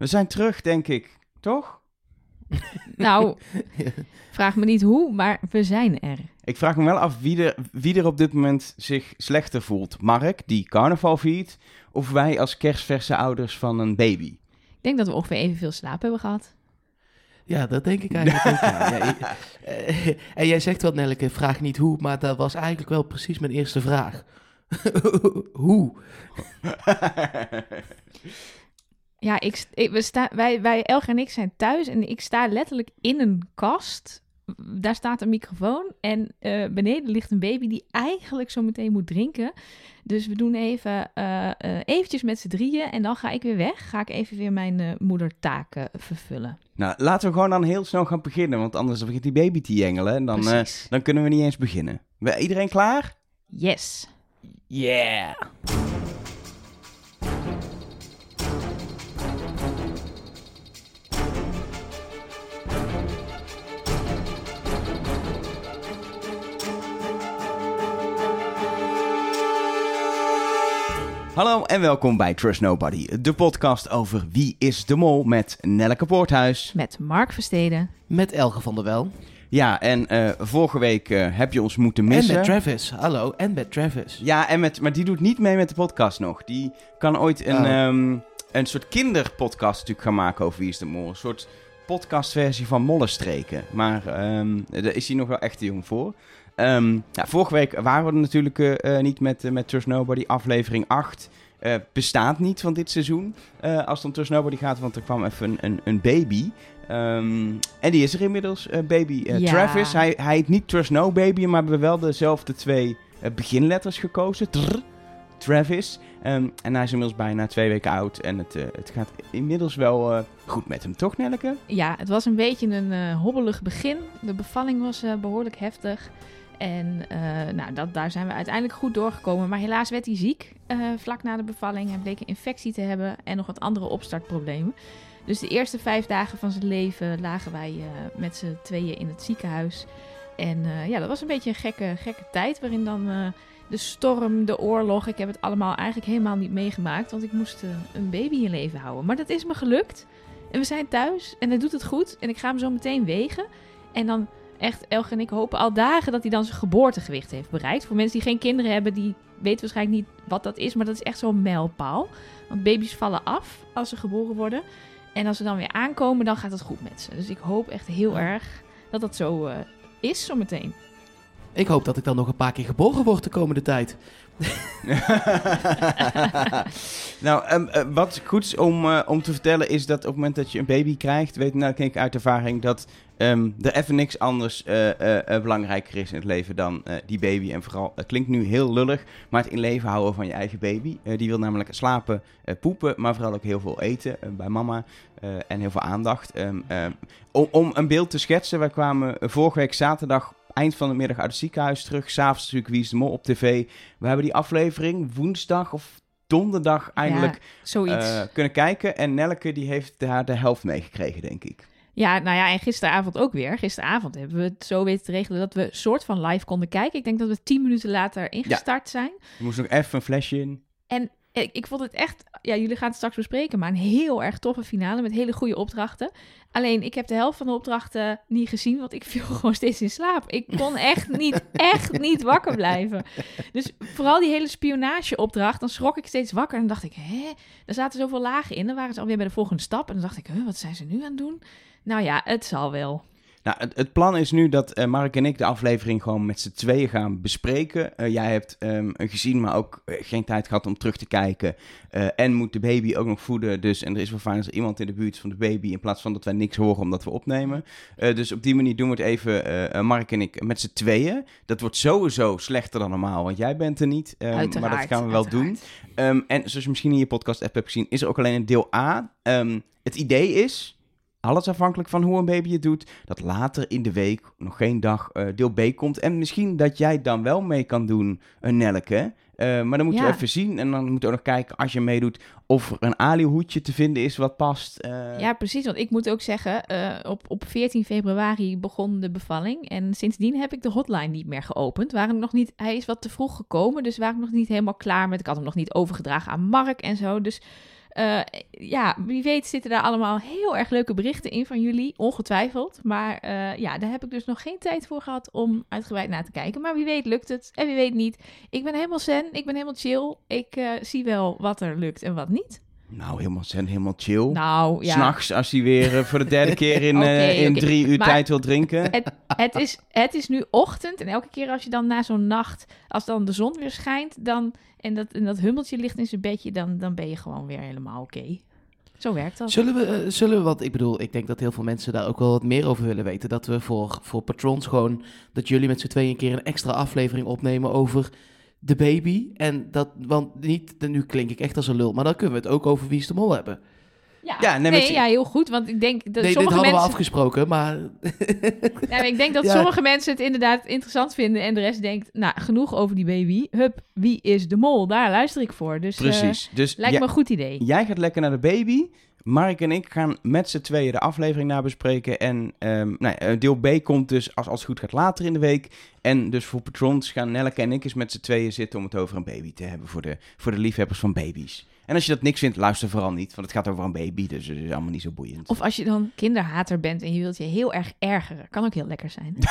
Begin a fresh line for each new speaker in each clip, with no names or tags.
We zijn terug, denk ik. Toch?
Nou, vraag me niet hoe, maar we zijn er.
Ik vraag me wel af wie er, wie er op dit moment zich slechter voelt. Mark, die carnaval viert, of wij als kerstverse ouders van een baby?
Ik denk dat we ongeveer evenveel slaap hebben gehad.
Ja, dat denk ik eigenlijk ook. ja. Ja, je- eh, en jij zegt wel, Nelleke, vraag niet hoe, maar dat was eigenlijk wel precies mijn eerste vraag. hoe?
Ja, ik, we sta, wij, wij, Elger en ik zijn thuis en ik sta letterlijk in een kast. Daar staat een microfoon en eh, beneden ligt een baby die eigenlijk zo meteen moet drinken. Dus we doen even eh, eh, eventjes met z'n drieën en dan ga ik weer weg. Ga ik even weer mijn moedertaken vervullen.
nou, laten we gewoon dan heel snel gaan beginnen, want anders begint die baby te jengelen en dan, dan kunnen we niet eens beginnen. We- Iedereen klaar?
Yes.
Yeah!
Hallo en welkom bij Trust Nobody, de podcast over Wie is de Mol met Nelleke Poorthuis.
Met Mark Versteden.
Met Elge van der Wel.
Ja, en eh, vorige week eh, heb je ons moeten missen.
En met Travis. Hallo, en met Travis.
Ja, en met, maar die doet niet mee met de podcast nog. Die kan ooit een,
Oh.
ehm, een soort kinderpodcast natuurlijk gaan maken over Wie is de Mol. Een soort podcastversie van Mollenstreken. Maar ehm, daar is hij nog wel echt te jong voor. Ehm, ja, vorige week waren we er natuurlijk eh, eh, niet met, eh, met Trust Nobody. Aflevering 8 eh, bestaat niet van dit seizoen. als het om Trust Nobody gaat, want er kwam even een, een, een baby. Ehm, en die is er inmiddels, baby
Ja.
Travis. Hij, hij heet niet Trust No Baby, maar we hebben wel dezelfde twee beginletters gekozen. Trr, Travis. Ehm, en hij is inmiddels bijna twee weken oud. En het, het gaat inmiddels wel goed met hem, toch Nelleke?
Ja, het was een beetje een hobbelig begin. De bevalling was eh, behoorlijk heftig. En eh, nou, dat, daar zijn we uiteindelijk goed doorgekomen. Maar helaas werd hij ziek eh, vlak na de bevalling. Hij bleek een infectie te hebben en nog wat andere opstartproblemen. Dus de eerste vijf dagen van zijn leven lagen wij eh, met z'n tweeën in het ziekenhuis. En ja, dat was een beetje een gekke, gekke tijd. Waarin dan de storm, de oorlog. Ik heb het allemaal eigenlijk helemaal niet meegemaakt. Want ik moest een baby in leven houden. Maar dat is me gelukt. En we zijn thuis en hij doet het goed. En ik ga hem zo meteen wegen. En dan echt, Elge en ik hopen al dagen dat hij dan zijn geboortegewicht heeft bereikt. Voor mensen die geen kinderen hebben, die weten waarschijnlijk niet wat dat is. Maar dat is echt zo'n mijlpaal. Want baby's vallen af als ze geboren worden. En als ze dan weer aankomen, dan gaat het goed met ze. Dus ik hoop echt heel erg dat dat zo eh, is zometeen.
Ik hoop dat ik dan nog een paar keer geboren word de komende tijd.
nou, ehm, eh, wat goed om, eh, om te vertellen is dat op het moment dat je een baby krijgt, weet nou, ik uit ervaring dat ehm, er even niks anders eh, belangrijker is in het leven dan die baby. En vooral, het klinkt nu heel lullig, maar het in leven houden van je eigen baby. Die wil namelijk slapen, poepen, maar vooral ook heel veel eten bij mama en heel veel aandacht. Ehm, om, om een beeld te schetsen, wij kwamen vorige week zaterdag eind van de middag uit het ziekenhuis terug. S'avonds natuurlijk Wie is de Mol op tv. We hebben die aflevering woensdag of donderdag eindelijk
Ja, zoiets.
eh, kunnen kijken. En Nelke die heeft daar de helft meegekregen, denk ik.
Ja, nou ja, en gisteravond ook weer. Gisteravond hebben we het zo weten te regelen dat we soort van live konden kijken. Ik denk dat we tien minuten later ingestart zijn.
Er moest nog even een flesje in.
En ik, ik vond het echt, ja, jullie gaan het straks bespreken, maar een heel erg toffe finale met hele goede opdrachten. Alleen, ik heb de helft van de opdrachten niet gezien, want ik viel gewoon steeds in slaap. Ik kon echt niet, echt niet wakker blijven. Dus vooral die hele spionageopdracht, dan schrok ik steeds wakker en dacht ik, hè, er zaten zoveel lagen in. Dan waren ze alweer bij de volgende stap en dan dacht ik, huh, wat zijn ze nu aan het doen? Nou ja, het zal wel.
Nou, het, het plan is nu dat eh, Mark en ik de aflevering gewoon met z'n tweeën gaan bespreken. Eh, jij hebt een gezien, maar ook eh, geen tijd gehad om terug te kijken. En moet de baby ook nog voeden. Dus, en er is wel fijn als er iemand in de buurt van de baby, in plaats van dat wij niks horen omdat we opnemen. Dus op die manier doen we het even, Mark en ik, met z'n tweeën. Dat wordt sowieso slechter dan normaal, want jij bent er niet. Ehm, maar dat gaan we wel doen. Ehm, en zoals je misschien in je podcast-app hebt gezien, is er ook alleen een deel A. Het idee is, alles afhankelijk van hoe een baby het doet, dat later in de week, nog geen dag, eh, deel B komt. En misschien dat jij dan wel mee kan doen, een Nelke. Eh, maar dan moet je even zien en dan moet je ook nog kijken, als je meedoet, of er een alihoedje te vinden is wat past. Eh,
Ja, precies. Want ik moet ook zeggen, eh, op, op 14 februari begon de bevalling. En sindsdien heb ik de hotline niet meer geopend. Waren nog niet, hij is wat te vroeg gekomen, dus waren nog niet helemaal klaar met... Ik had hem nog niet overgedragen aan Mark en zo. Dus Eh, ja, wie weet zitten daar allemaal heel erg leuke berichten in van jullie, ongetwijfeld. Maar eh, ja, daar heb ik dus nog geen tijd voor gehad om uitgebreid naar te kijken. Maar wie weet lukt het en wie weet niet. Ik ben helemaal zen, ik ben helemaal chill. Ik eh, zie wel wat er lukt en wat niet.
Nou, helemaal zen, helemaal chill.
Nou ja,
S'nachts, als hij weer eh, voor de derde keer in, eh, in drie uur
Maar-
tijd wil drinken.
het, het, is, het is nu ochtend en elke keer als je dan na zo'n nacht, als dan de zon weer schijnt dan, en, dat, en dat hummeltje ligt in zijn bedje, dan, dan ben je gewoon weer helemaal oké. Zo werkt dat.
Zullen we, eh, zullen we, want ik bedoel, ik denk dat heel veel mensen daar ook wel wat meer over willen weten. Dat we voor, voor patrons gewoon, dat jullie met z'n tweeën een keer een extra aflevering opnemen over de baby. En dat, want niet, nu klink ik echt als een lul, maar dan kunnen we het ook over Wie is de Mol hebben.
Ja,
Ja, nee,
ja, heel goed. Want ik denk dat
nee, dit
sommige
hadden we
mensen.
afgesproken, maar
Ja, maar ik denk dat
Ja.
sommige mensen het inderdaad interessant vinden. En de rest denkt, nou, genoeg over die baby. Hup, wie is de mol? Daar luister ik voor. Dus eh,
Precies. Dus
lijkt
ja-
me een goed idee.
jij gaat lekker naar de baby. Mark en ik gaan met z'n tweeën de aflevering nabespreken. En ehm, nou, ja, deel B komt dus, als, als het goed gaat, later in de week. En dus voor patrons gaan Nelleke en ik eens met z'n tweeën zitten om het over een baby te hebben. Voor de, voor de liefhebbers van baby's. En als je dat niks vindt, luister vooral niet. Want het gaat over een baby, dus het is allemaal niet zo boeiend.
Of als je dan kinderhater bent en je wilt je heel erg ergeren. Kan ook heel lekker zijn.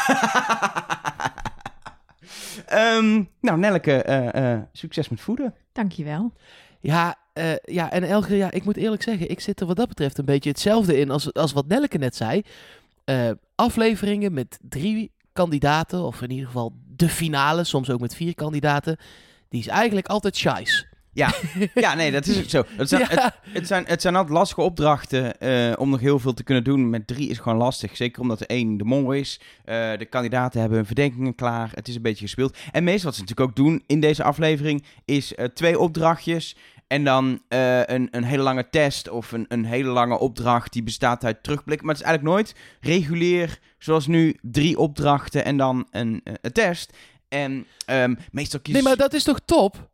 Ehm, nou, Nelleke, eh, eh, succes met voeden.
Dankjewel.
ja, eh, ja, en Elge, ja, ik moet eerlijk zeggen, ik zit er wat dat betreft een beetje hetzelfde in als, als wat Nelleke net zei. Eh, afleveringen met drie kandidaten, of in ieder geval de finale, soms ook met vier kandidaten, die is eigenlijk altijd shies.
Ja, nee, dat is ook zo. Het zijn, het,
Ja.
het zijn, het zijn altijd lastige opdrachten eh, om nog heel veel te kunnen doen. Met drie is gewoon lastig. Zeker omdat er één de mol is. De kandidaten hebben hun verdenkingen klaar. Het is een beetje gespeeld. En meestal wat ze natuurlijk ook doen in deze aflevering... is twee opdrachtjes... En dan eh, een, een hele lange test of een, een hele lange opdracht die bestaat uit terugblik. Maar het is eigenlijk nooit regulier, zoals nu, drie opdrachten en dan een, eh, een test. En ehm, meestal kiezen
Nee, maar dat is toch top?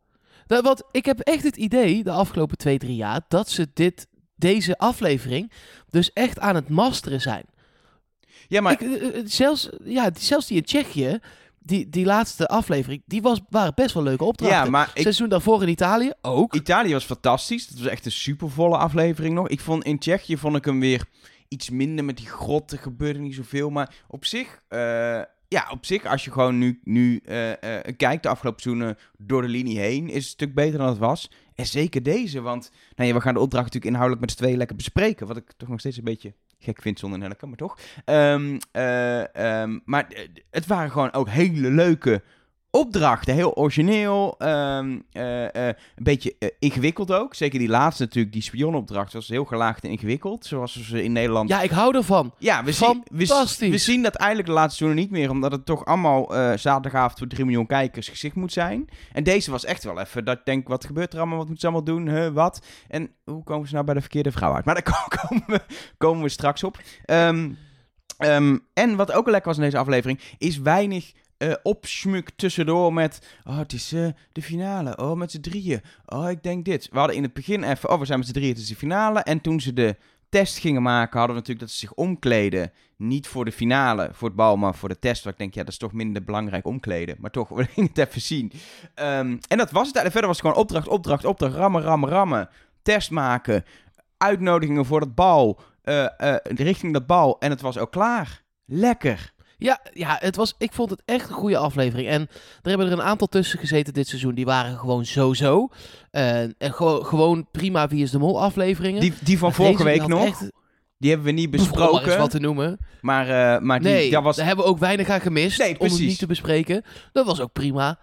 Dat, want ik heb echt het idee, de afgelopen twee, drie jaar, dat ze dit, deze aflevering dus echt aan het masteren zijn.
Ja, maar
Ik, eh, zelfs, ja, die- zelfs die in Tsjechië, die, die laatste aflevering, die was, waren best wel leuke opdrachten.
ja, maar ik,
Seizoen daarvoor in Italië ook.
Italië was fantastisch. Dat was echt een supervolle aflevering nog. Ik vond in Tsjechië vond ik hem weer iets minder met die grotten. gebeurde niet zoveel. Maar op zich, eh, ja, op zich, als je gewoon nu, nu eh, eh, kijkt de afgelopen seizoenen door de linie heen, is het een stuk beter dan het was. En zeker deze, want nou ja, we gaan de opdracht natuurlijk inhoudelijk met z'n tweeën lekker bespreken. Wat ik toch nog steeds een beetje gek vind zonder Nelleke, maar toch. Ehm, eh, ehm, maar eh, het waren gewoon ook hele leuke opdrachten. Heel origineel. ehm, eh, eh, een beetje eh, ingewikkeld ook. Zeker die laatste natuurlijk, die spionopdracht, was heel gelaagd en ingewikkeld. Zoals ze in Nederland...
Ja, ik hou ervan.
Ja, we, zien, we, we zien dat eigenlijk de laatste seizoenen niet meer, omdat het toch allemaal zaterdagavond voor 3 miljoen kijkers gezicht moet zijn. En deze was echt wel even dat ik denk, wat gebeurt er allemaal, wat moeten ze allemaal doen, huh, wat? En hoe komen ze nou bij de verkeerde vrouw uit? Maar daar komen we, komen we straks op. Ehm, ehm, en wat ook lekker was in deze aflevering, is weinig eh opschmuk tussendoor met... Oh, het is eh, de finale. Oh, met z'n drieën. Oh, ik denk dit. We hadden in het begin even... Oh, we zijn met z'n drieën, het is de finale. En toen ze de test gingen maken, hadden we natuurlijk dat ze zich omkleden. Niet voor de finale, voor het bal, maar voor de test. Waar ik denk, ja, dat is toch minder belangrijk omkleden. Maar toch, we gingen het even zien. Ehm, en dat was het. En verder was het gewoon opdracht, opdracht, opdracht. Rammen, rammen, rammen. Test maken. Uitnodigingen voor dat bal. eh, richting dat bal. En het was ook klaar. Lekker.
Ja, ja het was, ik vond het echt een goede aflevering. En er hebben er een aantal tussen gezeten dit seizoen. Die waren gewoon zo-zo. Eh, en gewoon, gewoon prima Wie is de Mol afleveringen.
Die, die van
Maar
vorige week nog,
echt-
die hebben we niet
om maar eens
besproken.
wat te noemen.
Maar, eh, maar die,
Nee,
dat was,
daar hebben we ook weinig aan gemist.
Nee,
om het niet te bespreken. Dat was ook prima.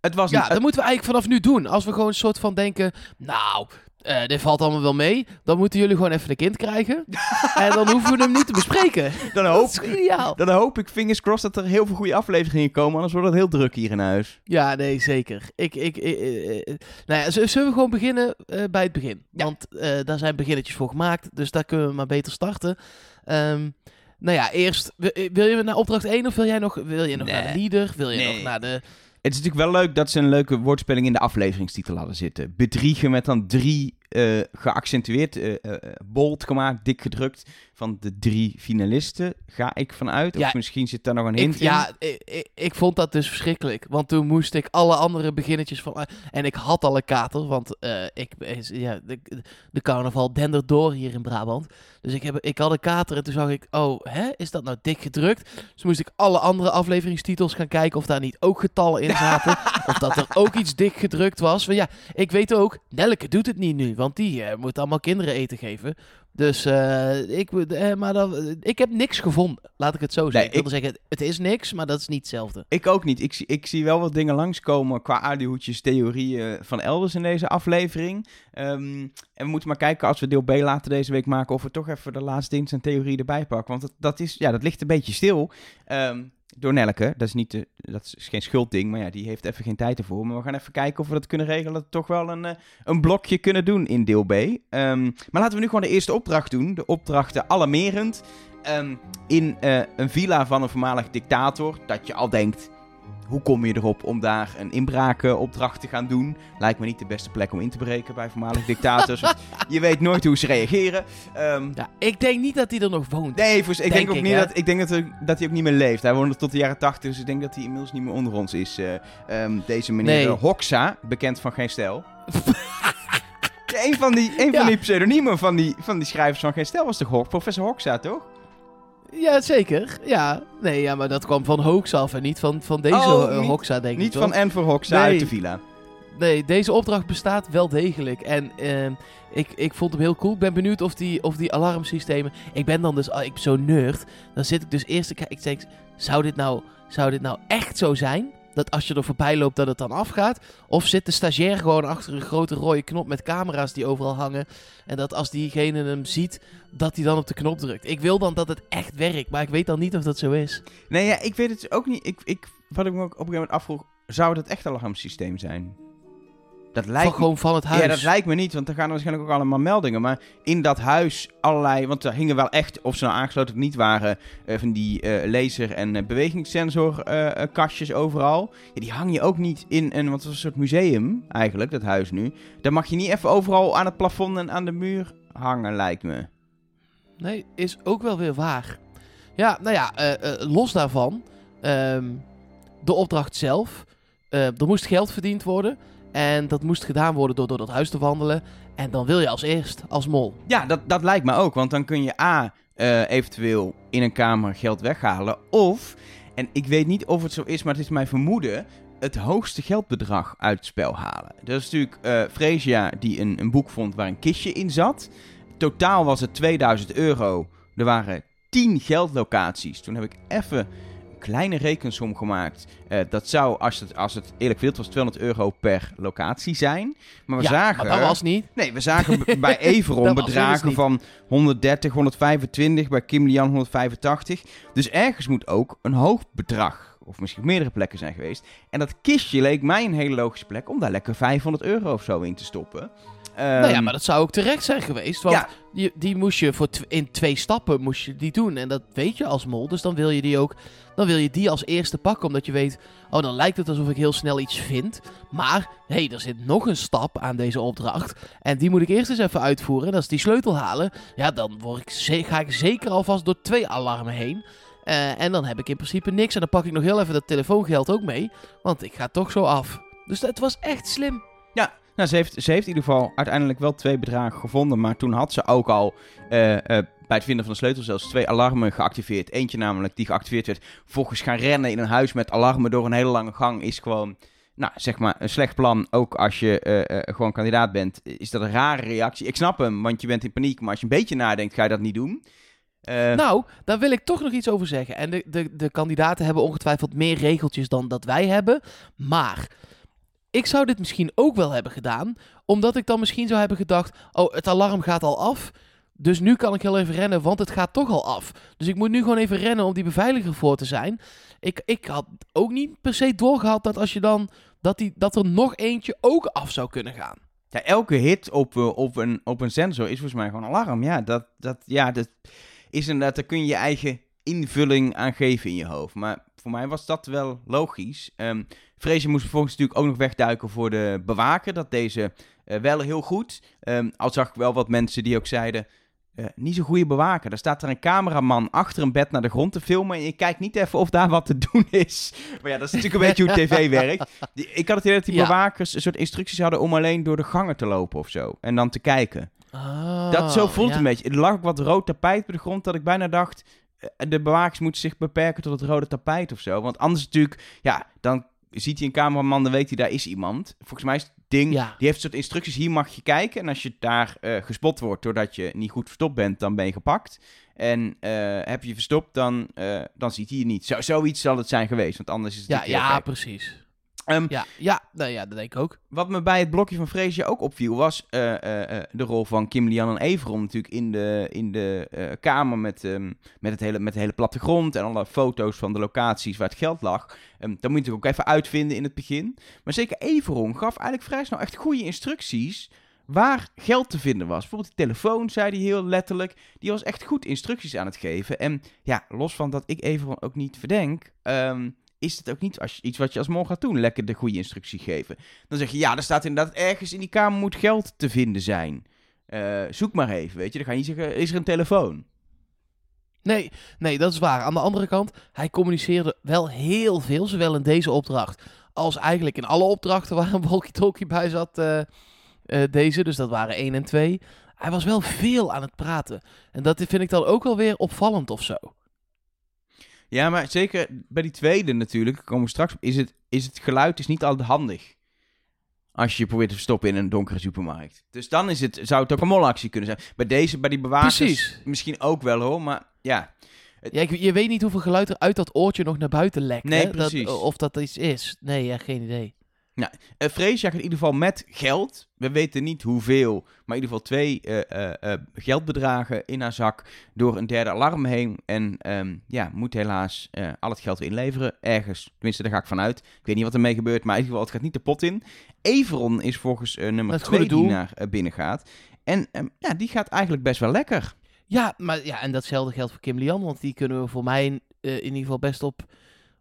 het was
Ja, dat moeten we eigenlijk vanaf nu doen. Als we gewoon een soort van denken... Nou, eh, dit valt allemaal wel mee. Dan moeten jullie gewoon even een kind krijgen. en dan hoeven we hem niet te bespreken.
dan,
Dat
hoop, dan hoop ik, fingers crossed, dat er heel veel goede afleveringen komen. Anders wordt het heel druk hier in huis.
Ja, nee, zeker. Ik, ik, ik, eh, eh, nou ja, zullen we gewoon beginnen bij het begin?
Ja.
Want daar zijn beginnetjes voor gemaakt, dus daar kunnen we maar beter starten. Ehm, nou ja, eerst, wil, wil je naar opdracht 1 of wil jij nog, wil je nog
Nee.
naar de leader? Wil je
Nee.
nog naar de...
Het is natuurlijk wel leuk dat ze een leuke woordspeling in de afleveringstitel hadden zitten. Bedriegen met dan drie eh, geaccentueerd, eh, bold gemaakt, dik gedrukt van de drie finalisten, ga ik vanuit. Of
Ja,
misschien zit daar nog een hint
Ik,
in.
ja, ik, vond dat dus verschrikkelijk. Want toen moest ik alle andere beginnetjes van... En ik had al een kater, want eh, ik, ja, de, de carnaval dendert door hier in Brabant. Dus ik, heb, ik had een kater en toen zag ik... Oh, hè, is dat nou dik gedrukt? Dus moest ik alle andere afleveringstitels gaan kijken of daar niet ook getallen in zaten. of dat er ook iets dik gedrukt was. Want ja, ik weet ook, Nelke doet het niet nu. Want die eh, moet allemaal kinderen eten geven. Dus eh, ik, eh, maar dan, ik heb niks gevonden, laat ik het zo zeggen.
Nee,
ik wilde zeggen, het is niks, maar dat is niet hetzelfde.
Ik ook niet. Ik, zie- ik zie wel wat dingen langskomen qua aardehoedjes theorieën van elders in deze aflevering. Ehm, en we moeten maar kijken als we deel B later deze week maken of we toch even de laatste dienst en theorie erbij pakken. Want dat, dat, is, ja, dat ligt een beetje stil. Ehm, door Nelke. Dat is, niet de, dat is geen schuldding, maar ja, die heeft even geen tijd ervoor. Maar we gaan even kijken of we dat kunnen regelen. Dat we toch wel een, eh, een blokje kunnen doen in deel B. Ehm, maar laten we nu gewoon de eerste opdracht doen. De opdrachten alarmerend. Ehm, in eh, een villa van een voormalig dictator. Dat je al denkt, hoe kom je erop om daar een inbraakopdracht te gaan doen? Lijkt me niet de beste plek om in te breken bij voormalig dictators. je weet nooit hoe ze reageren. Ehm,
Ja, ik denk niet dat hij er nog woont.
nee, ik denk,
Denk
ook
ik,
niet
hè?
dat, ik denk dat, er- dat hij ook niet meer leeft. Hij woonde tot de jaren 80, dus ik denk dat hij inmiddels niet meer onder ons is. eh, ehm, deze meneer
Nee.
eh, Hoxa, bekend van Geen Stijl. Een van die, een
Ja.
van die pseudoniemen van die, van die schrijvers van Geen Stijl was toch Hok? Professor Hoxa, toch?
Ja, zeker. Ja, nee, ja, maar dat kwam van Hoax af en niet van, van deze
Oh,
eh,
niet-
Hoxa, denk
Niet
ik.
van
toch?
Enver Hoxa
Nee.
uit de villa.
Nee, deze opdracht bestaat wel degelijk. En ehm, ik, ik vond hem heel cool. Ik ben benieuwd of die, of die alarmsystemen... Ik ben dan dus... ah, Ik ben zo nerd. Dan zit ik dus eerst te kijken. Ik denk, zou dit, nou, zou dit nou echt zo zijn? Dat als je er voorbij loopt dat het dan afgaat? Of zit de stagiair gewoon achter een grote rode knop met camera's die overal hangen? En dat als diegene hem ziet, dat hij dan op de knop drukt. Ik wil dan dat het echt werkt, maar ik weet dan niet of dat zo is.
Nee, ja, ik weet het ook niet. Ik, ik, wat ik me ook op een gegeven moment afvroeg, zou dat echt een alarmsysteem zijn? Dat lijkt
Van gewoon van het huis.
Ja, dat lijkt me niet, want er gaan waarschijnlijk ook allemaal meldingen. Maar in dat huis allerlei, want er hingen wel echt, of ze nou aangesloten of niet waren, eh, van die eh, laser- en uh, bewegingssensor-kastjes overal. Ja, die hang je ook niet in een, wat was een soort museum eigenlijk, dat huis nu. Dan mag je niet even overal aan het plafond en aan de muur hangen, lijkt me.
Nee, is ook wel weer waar. Ja, nou ja, eh, eh, los daarvan. ehm, de opdracht zelf. eh, er moest geld verdiend worden. En dat moest gedaan worden door door dat huis te wandelen. En dan wil je als eerst, als mol.
Ja, dat, dat lijkt me ook. Want dan kun je A, eh, eventueel in een kamer geld weghalen. Of, en ik weet niet of het zo is, maar het is mijn vermoeden... het hoogste geldbedrag uit het spel halen. Dat is natuurlijk eh Fresia die een, een boek vond waar een kistje in zat. Totaal was het 2000 euro. Er waren 10 geldlocaties. Toen heb ik even kleine rekensom gemaakt. Eh, dat zou, als het, als het eerlijk wild was, 200 euro per locatie zijn. Maar we
ja,
zagen...
dat was niet.
Nee, we zagen bij Everon bedragen
dus
van 130, 125, bij Kim Lian 185. Dus ergens moet ook een hoog bedrag, of misschien meerdere plekken zijn geweest. En dat kistje leek mij een hele logische plek om daar lekker 500 euro of zo in te stoppen.
Nou ja,
Ehm,
maar dat zou ook terecht zijn geweest. Want
ja.
die, die moest je voor in twee stappen moest je die doen. En dat weet je als mol. Dus dan wil je die ook. Dan wil je die als eerste pakken. Omdat je weet. Oh, dan lijkt het alsof ik heel snel iets vind. Maar hé, hey, er zit nog een stap aan deze opdracht. En die moet ik eerst eens even uitvoeren. En als die sleutel halen. Ja, dan word ik ga ik zeker alvast door twee alarmen heen. Eh, en dan heb ik in principe niks. En dan pak ik nog heel even dat telefoongeld ook mee. Want ik ga toch zo af. Dus het was echt slim.
Nou, ze heeft, ze heeft in ieder geval uiteindelijk wel twee bedragen gevonden. Maar toen had ze ook al eh, eh, bij het vinden van de sleutel zelfs twee alarmen geactiveerd. Eentje namelijk die geactiveerd werd. Volgens gaan rennen in een huis met alarmen door een hele lange gang is gewoon... Nou, zeg maar, een slecht plan. Ook als je eh, gewoon kandidaat bent, is dat een rare reactie. Ik snap hem, want je bent in paniek. Maar als je een beetje nadenkt, ga je dat niet doen.
Nou, daar wil ik toch nog iets over zeggen. En de, de, de kandidaten hebben ongetwijfeld meer regeltjes dan dat wij hebben. Maar ik zou dit misschien ook wel hebben gedaan. Omdat ik dan misschien zou hebben gedacht: oh, het alarm gaat al af. Dus nu kan ik heel even rennen, want het gaat toch al af. Dus ik moet nu gewoon even rennen om die beveiliger voor te zijn. Ik, ik had ook niet per se doorgehad dat als je dan. Dat, die, dat er nog eentje ook af zou kunnen gaan.
Ja, elke hit op, eh, op, een, op een sensor is volgens mij gewoon alarm. Ja, dat, dat, ja, dat is inderdaad, daar kun je je eigen invulling aan geven in je hoofd. Maar voor mij was dat wel logisch. Ehm, Freesje moest vervolgens natuurlijk ook nog wegduiken voor de bewaker. Dat deze eh, wel heel goed. Ehm, al zag ik wel wat mensen die ook zeiden... eh, niet zo'n goede bewaker. Daar staat er een cameraman achter een bed naar de grond te filmen. En je kijkt niet even of daar wat te doen is. Maar ja, dat is natuurlijk een beetje hoe tv werkt. Die- Ik had het idee dat die
Ja.
bewakers een soort instructies hadden om alleen door de gangen te lopen of zo. En dan te kijken.
Ah,
Dat zo voelt
ja.
een beetje. Er lag ook wat rood tapijt op de grond dat ik bijna dacht... eh, de bewakers moeten zich beperken tot het rode tapijt of zo. Want anders natuurlijk, ja, dan ziet hij een cameraman, dan weet hij, daar is iemand. Volgens mij is het ding,
Ja.
die heeft een soort instructies, hier mag je kijken. En als je daar eh, gespot wordt doordat je niet goed verstopt bent, dan ben je gepakt. En eh, heb je verstopt, dan, eh, dan ziet hij je niet. Zo, zoiets zal het zijn geweest, want anders is het
Ja, ja, precies.
Ehm,
Ja, ja, nou ja, dat denk ik ook.
wat me bij het blokje van Freesje ook opviel, was eh, eh, eh, de rol van Kim Lian en Everon natuurlijk in de, in de kamer met, ehm, met, het hele, met de hele plattegrond en alle foto's van de locaties waar het geld lag. Ehm dat moet je natuurlijk ook even uitvinden in het begin. Maar zeker Everon gaf eigenlijk vrij snel echt goede instructies waar geld te vinden was. Bijvoorbeeld de telefoon, zei hij heel letterlijk. Die was echt goed instructies aan het geven. En ja, los van dat ik Everon ook niet verdenk... is het ook niet als iets wat je als mol gaat doen, lekker de goede instructie geven. Dan zeg je, ja, er staat inderdaad ergens in die kamer moet geld te vinden zijn. Eh, zoek maar even, weet je. Dan ga je niet zeggen, is er een telefoon?
Nee, nee, dat is waar. Aan de andere kant, hij communiceerde wel heel veel, zowel in deze opdracht als eigenlijk in alle opdrachten waar een walkie-talkie bij zat. eh, eh, deze, dus dat waren 1 en 2. Hij was wel veel aan het praten. En dat vind ik dan ook wel weer opvallend of zo.
Ja, maar zeker bij die tweede natuurlijk, komen we straks op, is het, is het geluid is niet altijd handig. Als je je probeert te verstoppen in een donkere supermarkt. Dus dan is het, zou het ook een molactie kunnen zijn. Bij deze, bij die bewakers,
Precies.
misschien ook wel hoor, maar ja.
Ja, ik- je weet niet hoeveel geluid er uit dat oortje nog naar buiten lekt.
Nee,
hè? Dat-
precies.
of dat iets is. Nee, ja, geen idee.
Uh, Freesjak in ieder geval met geld. We weten niet hoeveel, maar in ieder geval twee eh, eh, eh, geldbedragen in haar zak door een derde alarm heen. En ehm, ja, moet helaas eh, al het geld weer inleveren. Ergens, tenminste daar ga ik vanuit. Ik weet niet wat ermee gebeurt, maar in ieder geval het gaat niet de pot in. Everon is volgens eh, nummer
Het
twee
goede
die
doel.
naar eh, binnen gaat. En ehm, ja, die gaat eigenlijk best wel lekker.
Ja, maar ja, en datzelfde geldt voor Kim Lian, want die kunnen we voor mij eh, in ieder geval best op,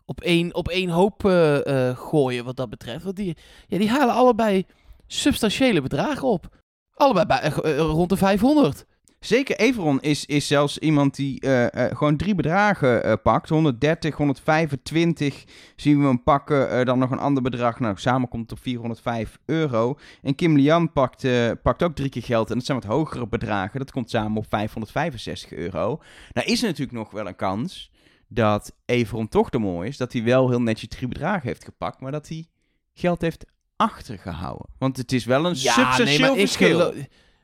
op, één, op één hoop eh, eh, gooien wat dat betreft. Want die, ja, die halen allebei substantiële bedragen op. Allebei bij, eh, rond de 500.
Zeker, Everon is, is zelfs iemand die gewoon drie bedragen pakt. 130, 125 zien we hem pakken. dan nog een ander bedrag. Nou, samen komt het op 405 euro. En Kim Lian pakt, pakt ook drie keer geld. En dat zijn wat hogere bedragen. Dat komt samen op 565 euro. Nou is er natuurlijk nog wel een kans dat Everon toch de mooi is. Dat hij wel heel netjes drie bedragen heeft gepakt. Maar dat hij geld heeft achtergehouden. Want het is wel een substantieel verschil.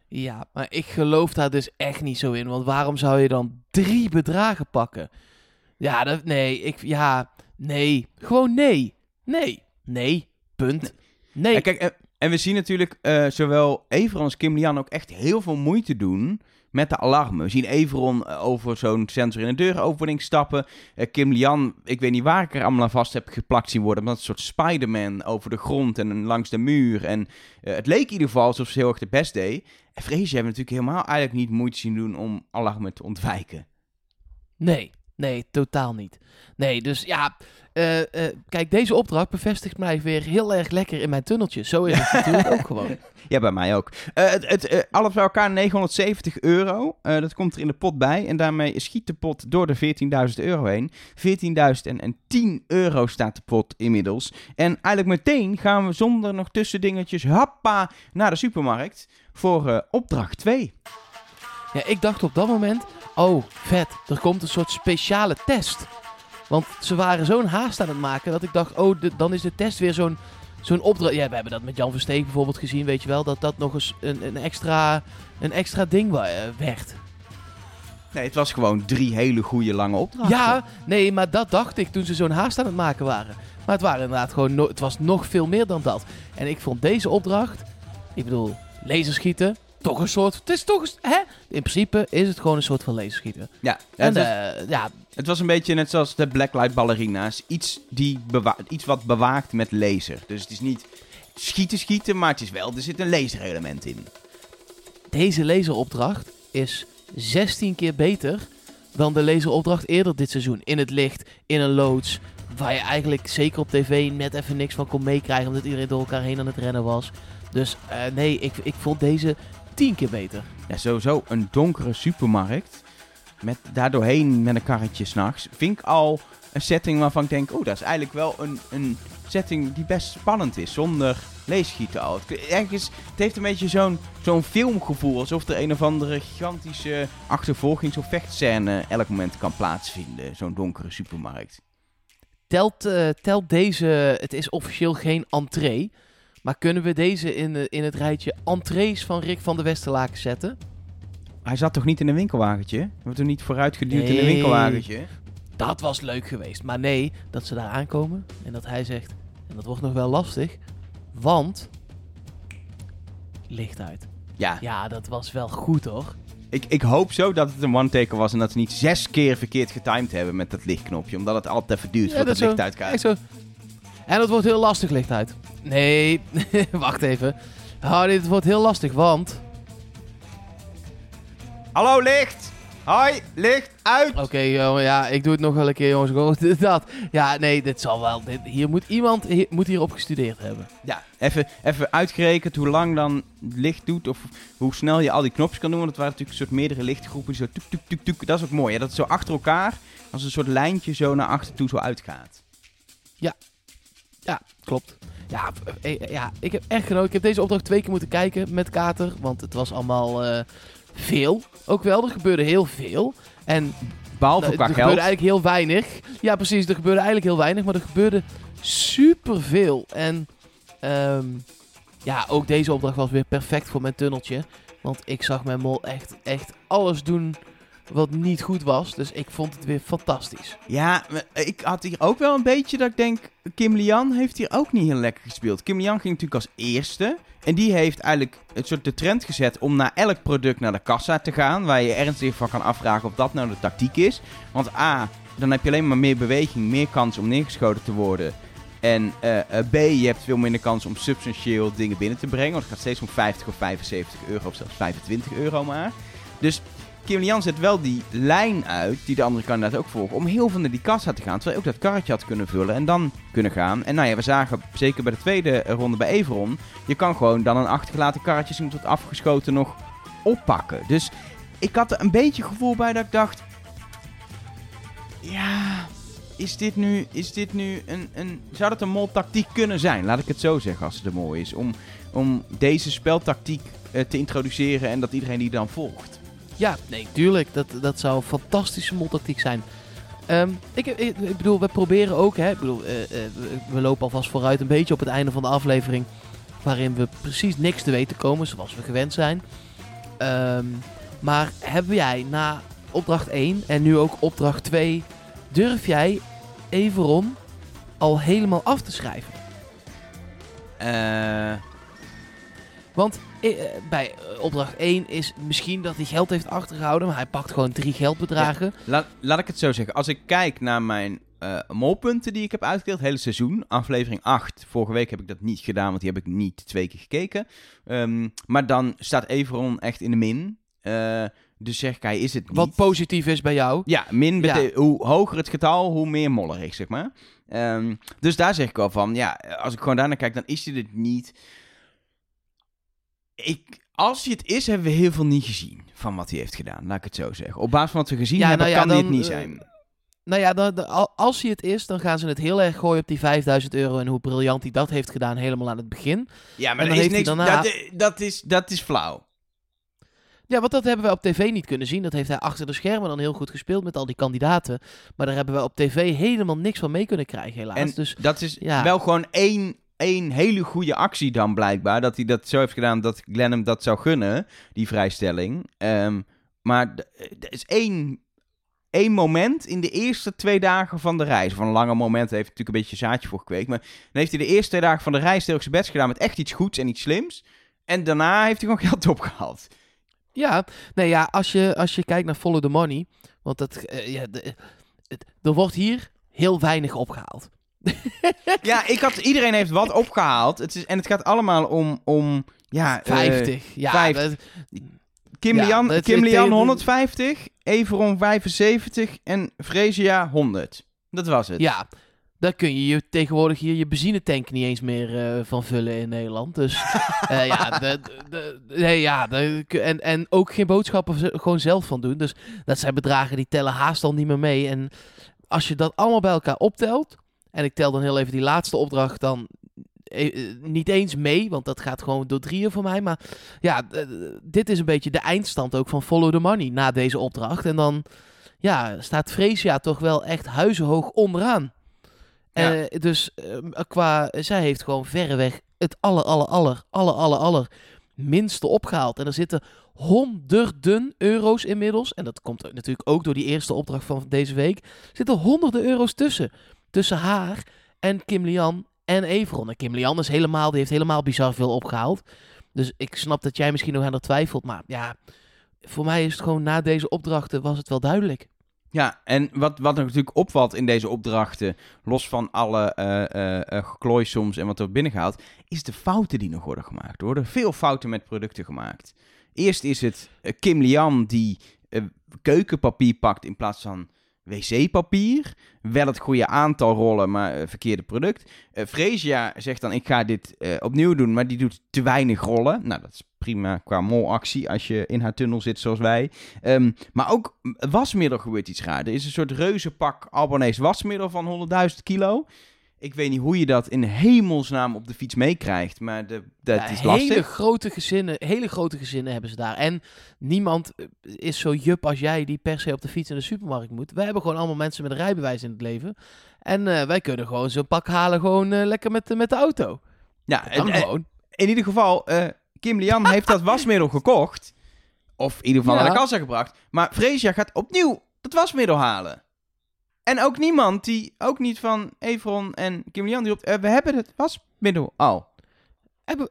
ja, maar ik geloof daar dus echt niet zo in. Want waarom zou je dan drie bedragen pakken? Ja, dat, nee, ik, ja, nee. Gewoon nee. Nee. Nee. Punt. Nee.
Kijk, en, en we zien natuurlijk eh, zowel Everon als Kim Lian ook echt heel veel moeite doen met de alarmen. We zien Everon eh, over zo'n sensor in een deuropening stappen. Eh, Kim Lian, ik weet niet waar ik er allemaal aan vast heb geplakt zien worden, maar dat een soort Spider-Man over de grond en langs de muur. En eh, het leek in ieder geval alsof ze heel erg de best deed. En Freesje hebben natuurlijk helemaal eigenlijk niet moeite zien doen om alarmen te ontwijken.
Nee, nee, totaal niet. Nee, dus ja, eh, eh, kijk, deze opdracht bevestigt mij weer heel erg lekker in mijn tunneltje. Zo is het natuurlijk ook gewoon.
Ja, bij mij ook. Eh, het, het, alles bij elkaar 970 euro. Dat komt er in de pot bij. En daarmee schiet de pot door de 14.000 euro heen. 14.010 euro staat de pot inmiddels. En eigenlijk meteen gaan we zonder nog tussendingetjes, happa, naar de supermarkt voor opdracht 2.
Ja, ik dacht op dat moment, oh, vet, er komt een soort speciale test. Want ze waren zo'n haast aan het maken dat ik dacht, oh, de- dan is de test weer zo'n zo'n opdracht. Ja, we hebben dat met Jan Versteeg bijvoorbeeld gezien, weet je wel, dat dat nog eens een, een, extra, een extra ding eh, werd.
Nee, het was gewoon drie hele goede lange opdrachten.
Ja, nee, maar dat dacht ik toen ze zo'n haast aan het maken waren. Maar het waren inderdaad gewoon, no- het was nog veel meer dan dat. En ik vond deze opdracht, ik bedoel, laserschieten, toch een soort, het is toch, hè? In principe is het gewoon een soort van laserschieten.
Ja,
En
het, was,
eh, ja,
het was een beetje net zoals de Blacklight ballerina's. Iets, die iets wat bewaakt met laser. Dus het is niet schieten, schieten, maar het is wel, er zit een laserelement in.
Deze laseropdracht is 16 keer beter dan de laseropdracht eerder dit seizoen. In het licht, in een loods, waar je eigenlijk zeker op tv net even niks van kon meekrijgen. Omdat iedereen door elkaar heen aan het rennen was. Dus eh, nee, ik, ik vond deze tien keer beter.
Ja, sowieso een donkere supermarkt. Met daardoorheen met een karretje s'nachts. Vind ik al een setting waarvan ik denk... Oh, dat is eigenlijk wel een, een setting die best spannend is. Zonder leesgieten al. Het, ergens, het heeft een beetje zo'n zo'n filmgevoel. Alsof er een of andere gigantische achtervolgings- of vechtscène elk moment kan plaatsvinden. Zo'n donkere supermarkt.
Telt, eh, telt deze, het is officieel geen entree. Maar kunnen we deze in, eh, in het rijtje entrees van Rick van de Westerlaken zetten?
Hij zat toch niet in een winkelwagentje? We hebben niet vooruitgeduwd in een winkelwagentje?
Dat was leuk geweest. Maar nee, dat ze daar aankomen en dat hij zegt... En dat wordt nog wel lastig, want... Licht uit.
Ja,
Ja, dat was wel goed hoor.
ik, ik hoop zo dat het een one-taker was en dat ze niet zes keer verkeerd getimed hebben met dat lichtknopje. Omdat het altijd even duurt
Ja, dat
het licht uitgaat.
Echt zo. En het wordt heel lastig licht uit. Nee, wacht even. Oh, dit wordt heel lastig, want...
Hallo licht! Hoi, licht uit!
Oké, jongen, ja, ik doe het nog wel een keer, jongens. Dat. Ja, nee, dit zal wel... Dit, hier moet iemand hier, moet hierop gestudeerd hebben.
Ja, even, even uitgerekend hoe lang dan licht doet of hoe snel je al die knopjes kan doen. Want het waren natuurlijk een soort meerdere lichtgroepen die zo tuk tuk tuk tuk. Dat is ook mooi, hè? dat het zo achter elkaar als een soort lijntje zo naar achter toe zo uitgaat.
Ja, klopt. Ja, eh, eh, ja, ik heb echt genoten. Ik heb deze opdracht twee keer moeten kijken met Kater. Want het was allemaal eh, veel. Ook wel, er gebeurde heel veel. En
Behalve
Nou,
qua
er
geld.
gebeurde eigenlijk heel weinig. Ja, precies. Er gebeurde eigenlijk heel weinig. Maar er gebeurde superveel. En ehm, ja, ook deze opdracht was weer perfect voor mijn tunneltje. Want ik zag mijn mol echt, echt alles doen wat niet goed was. Dus ik vond het weer fantastisch.
Ja, ik had hier ook wel een beetje dat ik denk, Kim Lian heeft hier ook niet heel lekker gespeeld. Kim Lian ging natuurlijk als eerste. En die heeft eigenlijk het soort de trend gezet om naar elk product naar de kassa te gaan. Waar je ernstig van kan afvragen of dat nou de tactiek is. Want A, dan heb je alleen maar meer beweging, meer kans om neergeschoten te worden. En eh, eh, B, je hebt veel minder kans om substantieel dingen binnen te brengen. Want het gaat steeds om 50 of 75 euro of zelfs 25 euro maar. Dus Kim Lian zet wel die lijn uit, die de andere kandidaat ook volgen, om heel veel naar die kassa te gaan. Terwijl je ook dat karretje had kunnen vullen en dan kunnen gaan. En nou ja, we zagen zeker bij de tweede ronde bij Everon, je kan gewoon dan een achtergelaten karretje zien tot afgeschoten nog oppakken. Dus ik had er een beetje gevoel bij dat ik dacht, ja, is dit nu, is dit nu een, een, zou dat een mol-tactiek kunnen zijn? Laat ik het zo zeggen als het er mooi is. Om, om deze speltactiek eh, te introduceren en dat iedereen die dan volgt.
Ja, nee, tuurlijk. Dat, dat zou een fantastische moltactiek zijn. Ehm, ik, ik, ik bedoel, we proberen ook, hè, ik bedoel, eh, eh, we, lopen alvast vooruit een beetje op het einde van de aflevering. Waarin we precies niks te weten komen, zoals we gewend zijn. Ehm, maar heb jij na opdracht 1 en nu ook opdracht 2, durf jij Everon al helemaal af te schrijven?
Eh,
Want bij eh, opdracht 1 is misschien dat hij geld heeft achtergehouden, maar hij pakt gewoon drie geldbedragen.
laat, laat ik het zo zeggen. Als ik kijk naar mijn eh, molpunten die ik heb uitgedeeld, het hele seizoen, aflevering 8. Vorige week heb ik dat niet gedaan, want die heb ik niet twee keer gekeken. Ehm, maar dan staat Everon echt in de min. Eh, dus zeg ik, hij is het niet.
Wat positief is bij jou.
Ja, min
Ja.
hoe hoger het getal, hoe meer mollerig, zeg maar. Ehm, dus daar zeg ik al van, ja, als ik gewoon daarnaar kijk, dan is hij het niet. Ik, als hij het is, hebben we heel veel niet gezien van wat hij heeft gedaan, laat ik het zo zeggen. Op basis van wat we gezien
Ja,
hebben,
nou ja,
kan hij het niet
eh,
zijn.
Nou ja, dan, dan- al- als hij het is, dan gaan ze het heel erg gooien op die 5000 euro en hoe briljant hij dat heeft gedaan helemaal aan het begin.
Ja,
en
maar
dan
dat is
heeft
niks.
daarna-
Dat, eh, dat, is, dat is flauw.
Ja, want dat hebben we op tv niet kunnen zien. Dat heeft hij achter de schermen dan heel goed gespeeld met al die kandidaten. Maar daar hebben we op tv helemaal niks van mee kunnen krijgen, helaas.
En
dus
dat is
ja.
wel gewoon één, één hele goede actie dan blijkbaar. Dat hij dat zo heeft gedaan dat Glenn hem dat zou gunnen, die vrijstelling. Ehm, maar er is één, één moment in de eerste twee dagen van de reis. Van een lange moment heeft natuurlijk een beetje zaadje voor gekweekt. Maar dan heeft hij de eerste twee dagen van de reis heel zijn best gedaan met echt iets goeds en iets slims. En daarna heeft hij gewoon geld opgehaald.
ja, nee, ja als, je, als je kijkt naar Follow the Money. Want dat, eh, ja, de- het- er wordt hier heel weinig opgehaald.
Ja, ik had, iedereen heeft wat opgehaald. Het is, en het gaat allemaal om, om ja, eh,
50. ja,
vijf-
dat-
Kim
Ja,
Lian,
dat-
Kim Lian
het-
150, Everon 75 en Fresia 100. Dat was het.
ja. Daar kun je, je tegenwoordig hier je benzinetank niet eens meer eh, van vullen in Nederland. Dus eh, ja, de, de, de- nee, ja en, en ook geen boodschappen gewoon zelf van doen. Dus dat zijn bedragen die tellen haast al niet meer mee. En als je dat allemaal bij elkaar optelt, en ik tel dan heel even die laatste opdracht dan eh, eh, niet eens mee, want dat gaat gewoon door drieën voor mij. Maar ja, dit is een beetje de eindstand ook van Follow the Money na deze opdracht. En dan ja, staat Freesia toch wel echt huizenhoog onderaan.
Ja.
Eh, dus qua, zij heeft gewoon verreweg het aller, aller, aller, aller, aller, aller minste opgehaald. En er zitten honderden euro's inmiddels. En dat komt natuurlijk ook door die eerste opdracht van deze week. Zitten honderden euro's tussen. Tussen haar en Kim Lian en Everon. En Kim Lian is helemaal, die heeft helemaal bizar veel opgehaald. Dus ik snap dat jij misschien nog aan dat twijfelt. Maar ja, voor mij is het gewoon na deze opdrachten was het wel duidelijk.
Ja, en wat, wat natuurlijk opvalt in deze opdrachten, los van alle eh, geklooi soms en wat er binnengehaald, is de fouten die nog worden gemaakt. Er worden veel fouten met producten gemaakt. Eerst is het eh, Kim Lian die keukenpapier pakt in plaats van wc-papier. Wel het goede aantal rollen, maar eh, verkeerde product. Freesia zegt dan, ik ga dit eh, opnieuw doen, maar die doet te weinig rollen. Nou, dat is prima qua molactie als je in haar tunnel zit zoals wij. Ehm, maar ook wasmiddel gebeurt iets raar. Er is een soort reuzenpak Albanese wasmiddel van 100.000 kilo. Ik weet niet hoe je dat in hemelsnaam op de fiets meekrijgt, maar de, dat
Ja,
is lastig.
hele grote gezinnen, hele grote gezinnen hebben ze daar. En niemand eh, is zo jup als jij die per se op de fiets in de supermarkt moet. Wij hebben gewoon allemaal mensen met een rijbewijs in het leven. En eh, wij kunnen gewoon zo'n pak halen gewoon eh, lekker met, de- met de auto.
Ja, en-
gewoon.
in ieder geval, eh, Kim Lian heeft dat wasmiddel gekocht. Of in ieder geval
Ja.
naar de kassa gebracht. Maar Freesia gaat opnieuw dat wasmiddel halen. En ook niemand die, ook niet van Evron en Kim Lian, die roept, eh, we hebben het wasmiddel al.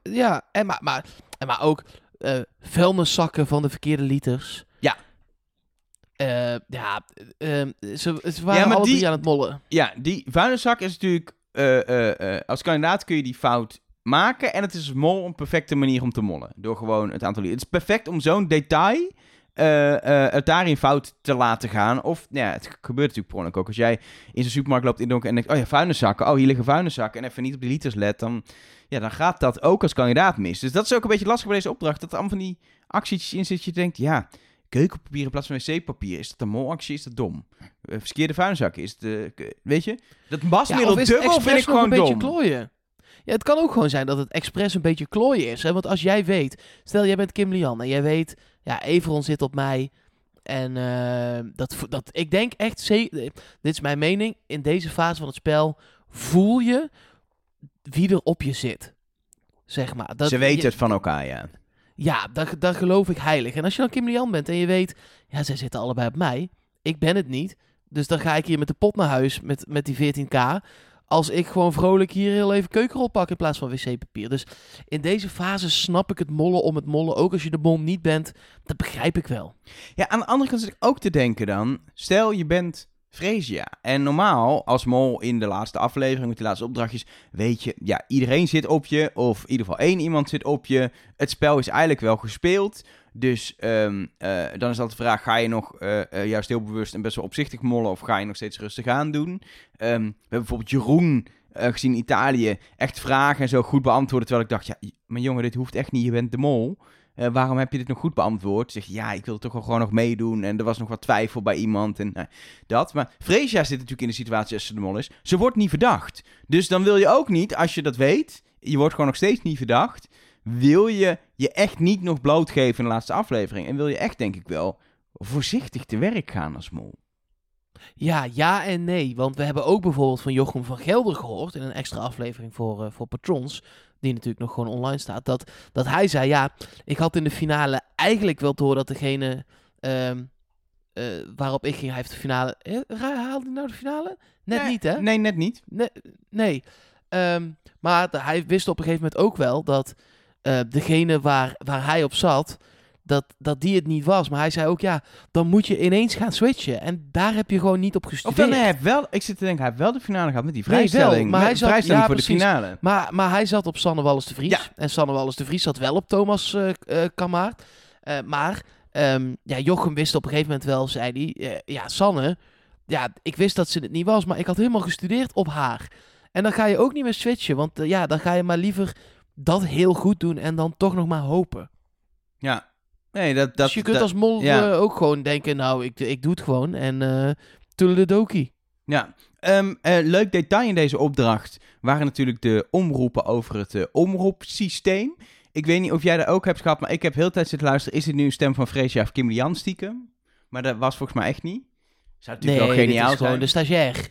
Ja, en maar, maar, en maar ook eh vuilniszakken van de verkeerde liters.
Ja.
Eh, ja, eh, ze, ze waren
Ja,
alle
die-
drie aan het mollen.
Ja, die vuilniszak is natuurlijk, als kandidaat kun je die fout maken. En het is mol een perfecte manier om te mollen. Door gewoon het aantal liters. Het is perfect om zo'n detail eh, het daarin fout te laten gaan. Of, nou ja, het gebeurt natuurlijk per ongeluk ook. Als jij in zo'n supermarkt loopt in donker en denkt, oh ja, vuilniszakken. Oh, hier liggen vuilniszakken. En even niet op die liters let, dan, ja, dan gaat dat ook als kandidaat mis. Dus dat is ook een beetje lastig bij deze opdracht. Dat er allemaal van die acties in dat Je denkt, ja, keukenpapier in plaats van wc-papier. Is dat een molactie? Is dat dom? Eh, Verkeerde vuilniszakken. Is het, weet je? Dat wasmiddel
het
dubbel vind ik gewoon
een beetje
dom.
klooien? Ja, het kan ook gewoon zijn dat het expres een beetje klooien is. Hè? Want als jij weet, stel jij bent Kim Lian en jij weet, ja, Everon zit op mij. En eh, dat, dat, ik denk echt, dit is mijn mening, in deze fase van het spel voel je wie er op je zit. Zeg maar. Dat,
Ze weten
je-
het van elkaar, ja.
Ja, daar, daar geloof ik heilig. En als je dan Kim Lian bent en je weet, ja, zij zitten allebei op mij. Ik ben het niet. Dus dan ga ik hier met de pot naar huis met, met die 14k. Als ik gewoon vrolijk hier heel even keukenrol pak in plaats van wc-papier. Dus in deze fase snap ik het mollen om het mollen. Ook als je de mol niet bent, dat begrijp ik wel.
Ja, aan de andere kant zit ik ook te denken dan. Stel, je bent Freesia. En normaal, als mol in de laatste aflevering met die laatste opdrachtjes, weet je, ja, iedereen zit op je. Of in ieder geval één iemand zit op je. Het spel is eigenlijk wel gespeeld. Dus ehm, eh, dan is altijd de vraag, ga je nog eh, eh, juist heel bewust en best wel opzichtig mollen... of ga je nog steeds rustig aan doen? Ehm, we hebben bijvoorbeeld Jeroen gezien in Italië echt vragen en zo goed beantwoorden... terwijl ik dacht, ja, maar jongen, dit hoeft echt niet, je bent de mol... Eh, waarom heb je dit nog goed beantwoord? Zeg je, ja, ik wilde toch wel gewoon nog meedoen. En er was nog wat twijfel bij iemand. En nou, dat. Maar Freesia zit natuurlijk in de situatie als ze de mol is. Ze wordt niet verdacht. Dus dan wil je ook niet, als je dat weet. Je wordt gewoon nog steeds niet verdacht. Wil je je echt niet nog blootgeven in de laatste aflevering. En wil je echt, denk ik wel, voorzichtig te werk gaan als mol.
Ja, ja en nee. Want we hebben ook bijvoorbeeld van Jochem van Gelder gehoord... in een extra aflevering voor, eh, voor Patrons... die natuurlijk nog gewoon online staat... Dat, dat hij zei, ja, ik had in de finale eigenlijk wel door dat degene... ehm, eh, waarop ik ging, hij heeft de finale... Eh, haalde hij nou de finale? Net
Nee,
niet, hè?
Nee, net niet.
Nee. nee. Ehm, maar hij wist op een gegeven moment ook wel dat eh, degene waar, waar hij op zat, dat, dat die het niet was. Maar hij zei ook, ja, dan moet je ineens gaan switchen. En daar heb je gewoon niet op
Of
gestudeerd.
wel, nee, hij heeft wel, ik zit te denken, hij heeft wel de finale gehad met die
Nee, wel,
vrijstelling.
maar hij zat-
vrijstelling
ja,
voor de finale.
Maar, maar hij zat op Sanne Wallis de Vries.
Ja.
En Sanne Wallis de Vries zat wel op Thomas. Eh, maar ehm, ja, Jochem wist op een gegeven moment wel, zei hij... ja, Sanne, ja, ik wist dat ze het niet was, maar ik had helemaal gestudeerd op haar. En dan ga je ook niet meer switchen, want ja, dan ga je maar liever dat heel goed doen en dan toch nog maar hopen.
Ja. Nee, dat... dat
dus je kunt
dat-
als mol
ja.
eh, ook gewoon denken, nou, ik, ik doe het gewoon en eh toedeledokie.
Ja, Ehm, eh, leuk detail in deze opdracht waren natuurlijk de omroepen over het omroepsysteem. Ik weet niet of jij dat ook hebt gehad, maar ik heb heel de tijd zitten luisteren. Is dit nu een stem van Freesia of Kim Lian stiekem? Maar dat was volgens mij echt niet. Zou natuurlijk wel geniaal
is gewoon de stagiair.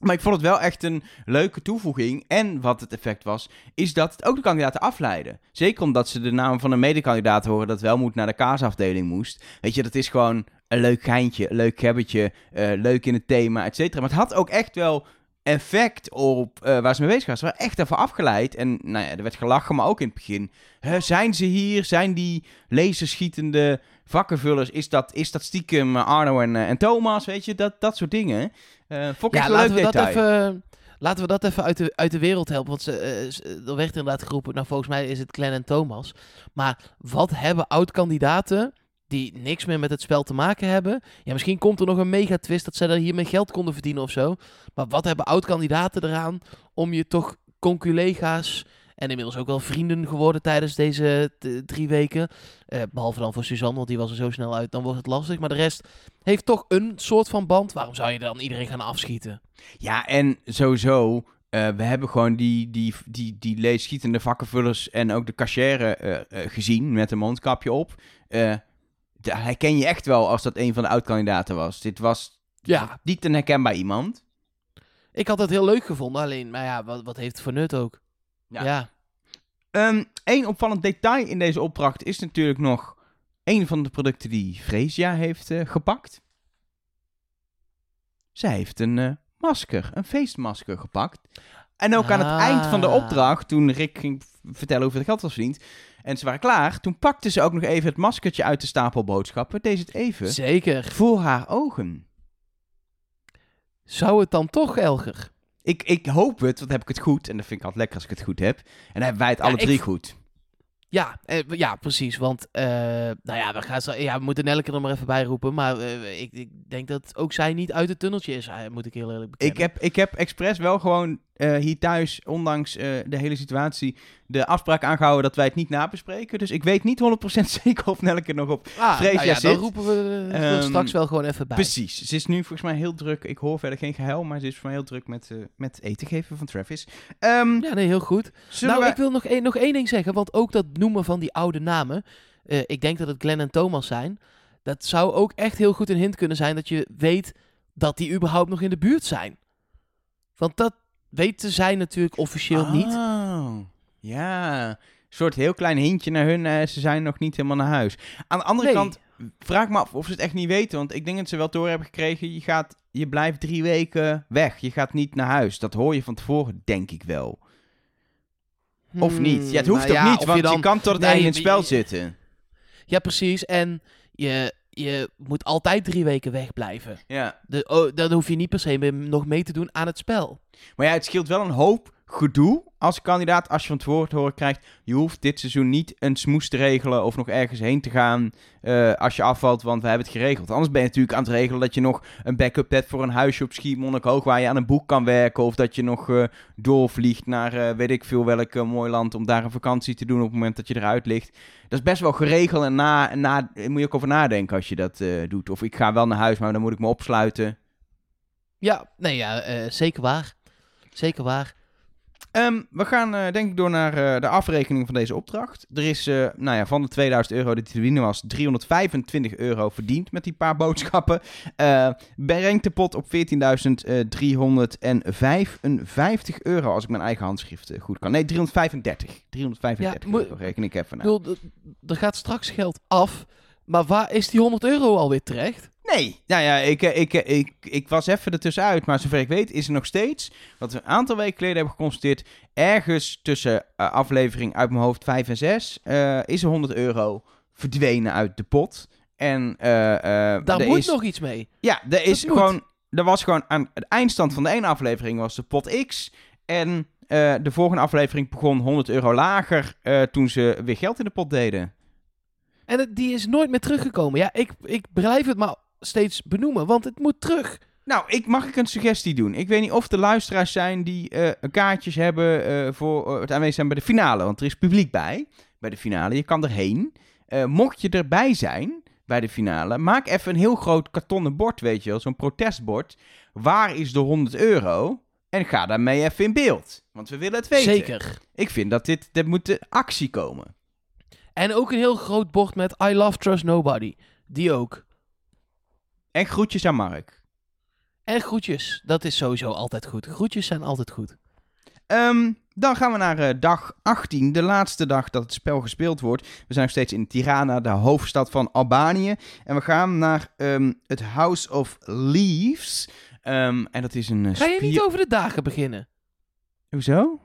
Maar ik vond het wel echt een leuke toevoeging. En wat het effect was, is dat het ook de kandidaten afleiden. Zeker omdat ze de naam van een medekandidaat horen dat wel moet naar de kaasafdeling moest. Weet je, dat is gewoon een leuk geintje, een leuk gebbetje, eh, leuk in het thema, et cetera. Maar het had ook echt wel effect op eh, waar ze mee bezig waren. Ze waren echt even afgeleid. En nou ja, er werd gelachen, maar ook in het begin. Zijn ze hier? Zijn die laserschietende vakkenvullers? Is dat, is dat stiekem eh, Arno en, eh, en Thomas? Weet je, dat, dat soort dingen.
Ja,
een
laten
leuk
we, dat even, laten we dat even uit de, uit de wereld helpen. Want ze, ze- er werd inderdaad geroepen, nou volgens mij is het Glenn en Thomas. Maar wat hebben oud-kandidaten die niks meer met het spel te maken hebben? Ja, misschien komt er nog een mega-twist dat zij er hiermee geld konden verdienen of zo. Maar wat hebben oud-kandidaten eraan om je toch conculega's... En inmiddels ook wel vrienden geworden tijdens deze t- drie weken. Eh, behalve dan voor Suzanne, want die was er zo snel uit. Dan wordt het lastig. Maar de rest heeft toch een soort van band. Waarom zou je dan iedereen gaan afschieten?
Ja, en sowieso, eh, we hebben gewoon die, die, die, die leedschietende vakkenvullers en ook de eh, eh, gezien met een mondkapje op. Eh de- herken je echt wel als dat een van de oud-kandidaten was. Dit was
Ja,
niet een herkenbaar iemand.
ik had het heel leuk gevonden. Alleen, maar ja, wat, wat heeft het voor nut ook?
Ja.
Ja.
Eén Ehm, opvallend detail in deze opdracht is natuurlijk nog een van de producten die Freesia heeft eh, gepakt. Zij heeft een eh, masker, een feestmasker gepakt. En ook aan het
Ah.
eind van de opdracht, toen Rick ging vertellen hoeveel geld was verdiend, en ze waren klaar, toen pakte ze ook nog even het maskertje uit de stapel boodschappen, deed het even
Zeker.
voor haar ogen.
Zou het dan toch, Elger?
Ik, ik hoop het, want dan heb ik het goed. En dat vind ik altijd lekker als ik het goed heb. En dan hebben wij het
Ja,
alle drie goed.
Ja, eh, ja precies. Want, eh, nou ja, we, gaan zo, ja, we moeten Nelke er maar even bij roepen. Maar eh, ik, ik denk dat ook zij niet uit het tunneltje is, eh, moet ik heel eerlijk bekennen.
Ik heb, ik heb expres wel gewoon eh, hier thuis, ondanks eh, de hele situatie, de afspraak aangehouden dat wij het niet nabespreken. Dus ik weet niet 100% zeker of Nelke nog op.
ah,
Freesia
nou ja,
zit.
dan roepen we er
Ehm,
straks wel gewoon even bij.
Precies. Ze is nu volgens mij heel druk. Ik hoor verder geen gehuil, maar ze is voor mij heel druk met, eh, met eten geven van Travis. Ehm
Ja, nee, heel goed. nou,
wij-
ik wil nog één, nog één ding zeggen. Want ook dat noemen van die oude namen. eh, ik denk dat het Glenn en Thomas zijn. Dat zou ook echt heel goed een hint kunnen zijn dat je weet dat die überhaupt nog in de buurt zijn. Want dat weten zij natuurlijk officieel niet.
Oh, ja. Een soort heel klein hintje naar hun. eh, ze zijn nog niet helemaal naar huis. Aan de andere
Nee.
kant, vraag me af of ze het echt niet weten. Want ik denk dat ze wel door hebben gekregen. Je, gaat, je blijft drie weken weg. Je gaat niet naar huis. Dat hoor je van tevoren, denk ik wel. Of
Hmm,
niet? Ja, het hoeft
nou
ook
ja,
niet, want je,
dan-
kan tot het
Nee,
einde in het spel zitten.
Ja, precies. En je, je moet altijd drie weken wegblijven.
Ja.
De, oh, dan hoef je niet per se meer nog mee te doen aan het spel.
Maar ja, het scheelt wel een hoop gedoe als kandidaat. Als je van tevoren te horen krijgt, je hoeft dit seizoen niet een smoes te regelen of nog ergens heen te gaan eh, als je afvalt, want we hebben het geregeld. Anders ben je natuurlijk aan het regelen dat je nog een backup hebt voor een huisje op Schiermonnikoog waar je aan een boek kan werken. Of dat je nog eh, doorvliegt naar eh, weet ik veel welk mooi land om daar een vakantie te doen op het moment dat je eruit ligt. Dat is best wel geregeld en na, na, moet je ook over nadenken als je dat doet. Of ik ga wel naar huis, maar dan moet ik me opsluiten.
Ja, nee, ja, zeker waar. Zeker waar.
Ehm, we gaan eh, denk ik door naar eh, de afrekening van deze opdracht. Er is eh, nou ja, van de 2000 euro die te winnen was, 325 euro verdiend met die paar boodschappen. Brengt de pot op 14.355 euro als ik mijn eigen handschrift goed kan. Nee, 335. 335
Ja, moet-
euro reken ik even naar.
er gaat straks geld af. Maar waar is die 100 euro alweer terecht?
Nee, nou ja, ik, eh, ik, eh, ik, ik was even ertussenuit, maar zover ik weet is er nog steeds, wat we een aantal weken geleden hebben geconstateerd, ergens tussen eh, aflevering uit mijn hoofd 5 en 6 eh, is er 100 euro verdwenen uit de pot. En
Daar moet
is,
nog iets mee.
Ja, er is gewoon, er was gewoon aan het eindstand van de ene aflevering was de pot X en de volgende aflevering begon 100 euro lager toen ze weer geld in de pot deden.
En die is nooit meer teruggekomen. Ja, ik, ik blijf het maar steeds benoemen, want het moet terug.
Nou, ik, mag ik een suggestie doen? Ik weet niet of er luisteraars zijn die eh, kaartjes hebben eh, voor eh, het aanwezig zijn bij de finale. Want er is publiek bij, bij de finale. Je kan erheen. Mocht je erbij zijn bij de finale, maak even een heel groot kartonnen bord, weet je wel. Zo'n protestbord. Waar is de 100 euro? En ga daarmee even in beeld. Want we willen het weten.
Zeker.
Ik vind dat dit, dit moet de actie komen.
En ook een heel groot bord met I love trust nobody. Die ook.
En groetjes aan Mark.
En groetjes. Dat is sowieso altijd goed. Groetjes zijn altijd goed.
Ehm, dan gaan we naar eh, dag 18, de laatste dag dat het spel gespeeld wordt. We zijn nog steeds in Tirana, de hoofdstad van Albanië. En we gaan naar ehm, het House of Leaves. Ehm, en dat is een uh,
Ga je niet over de dagen beginnen?
Hoezo?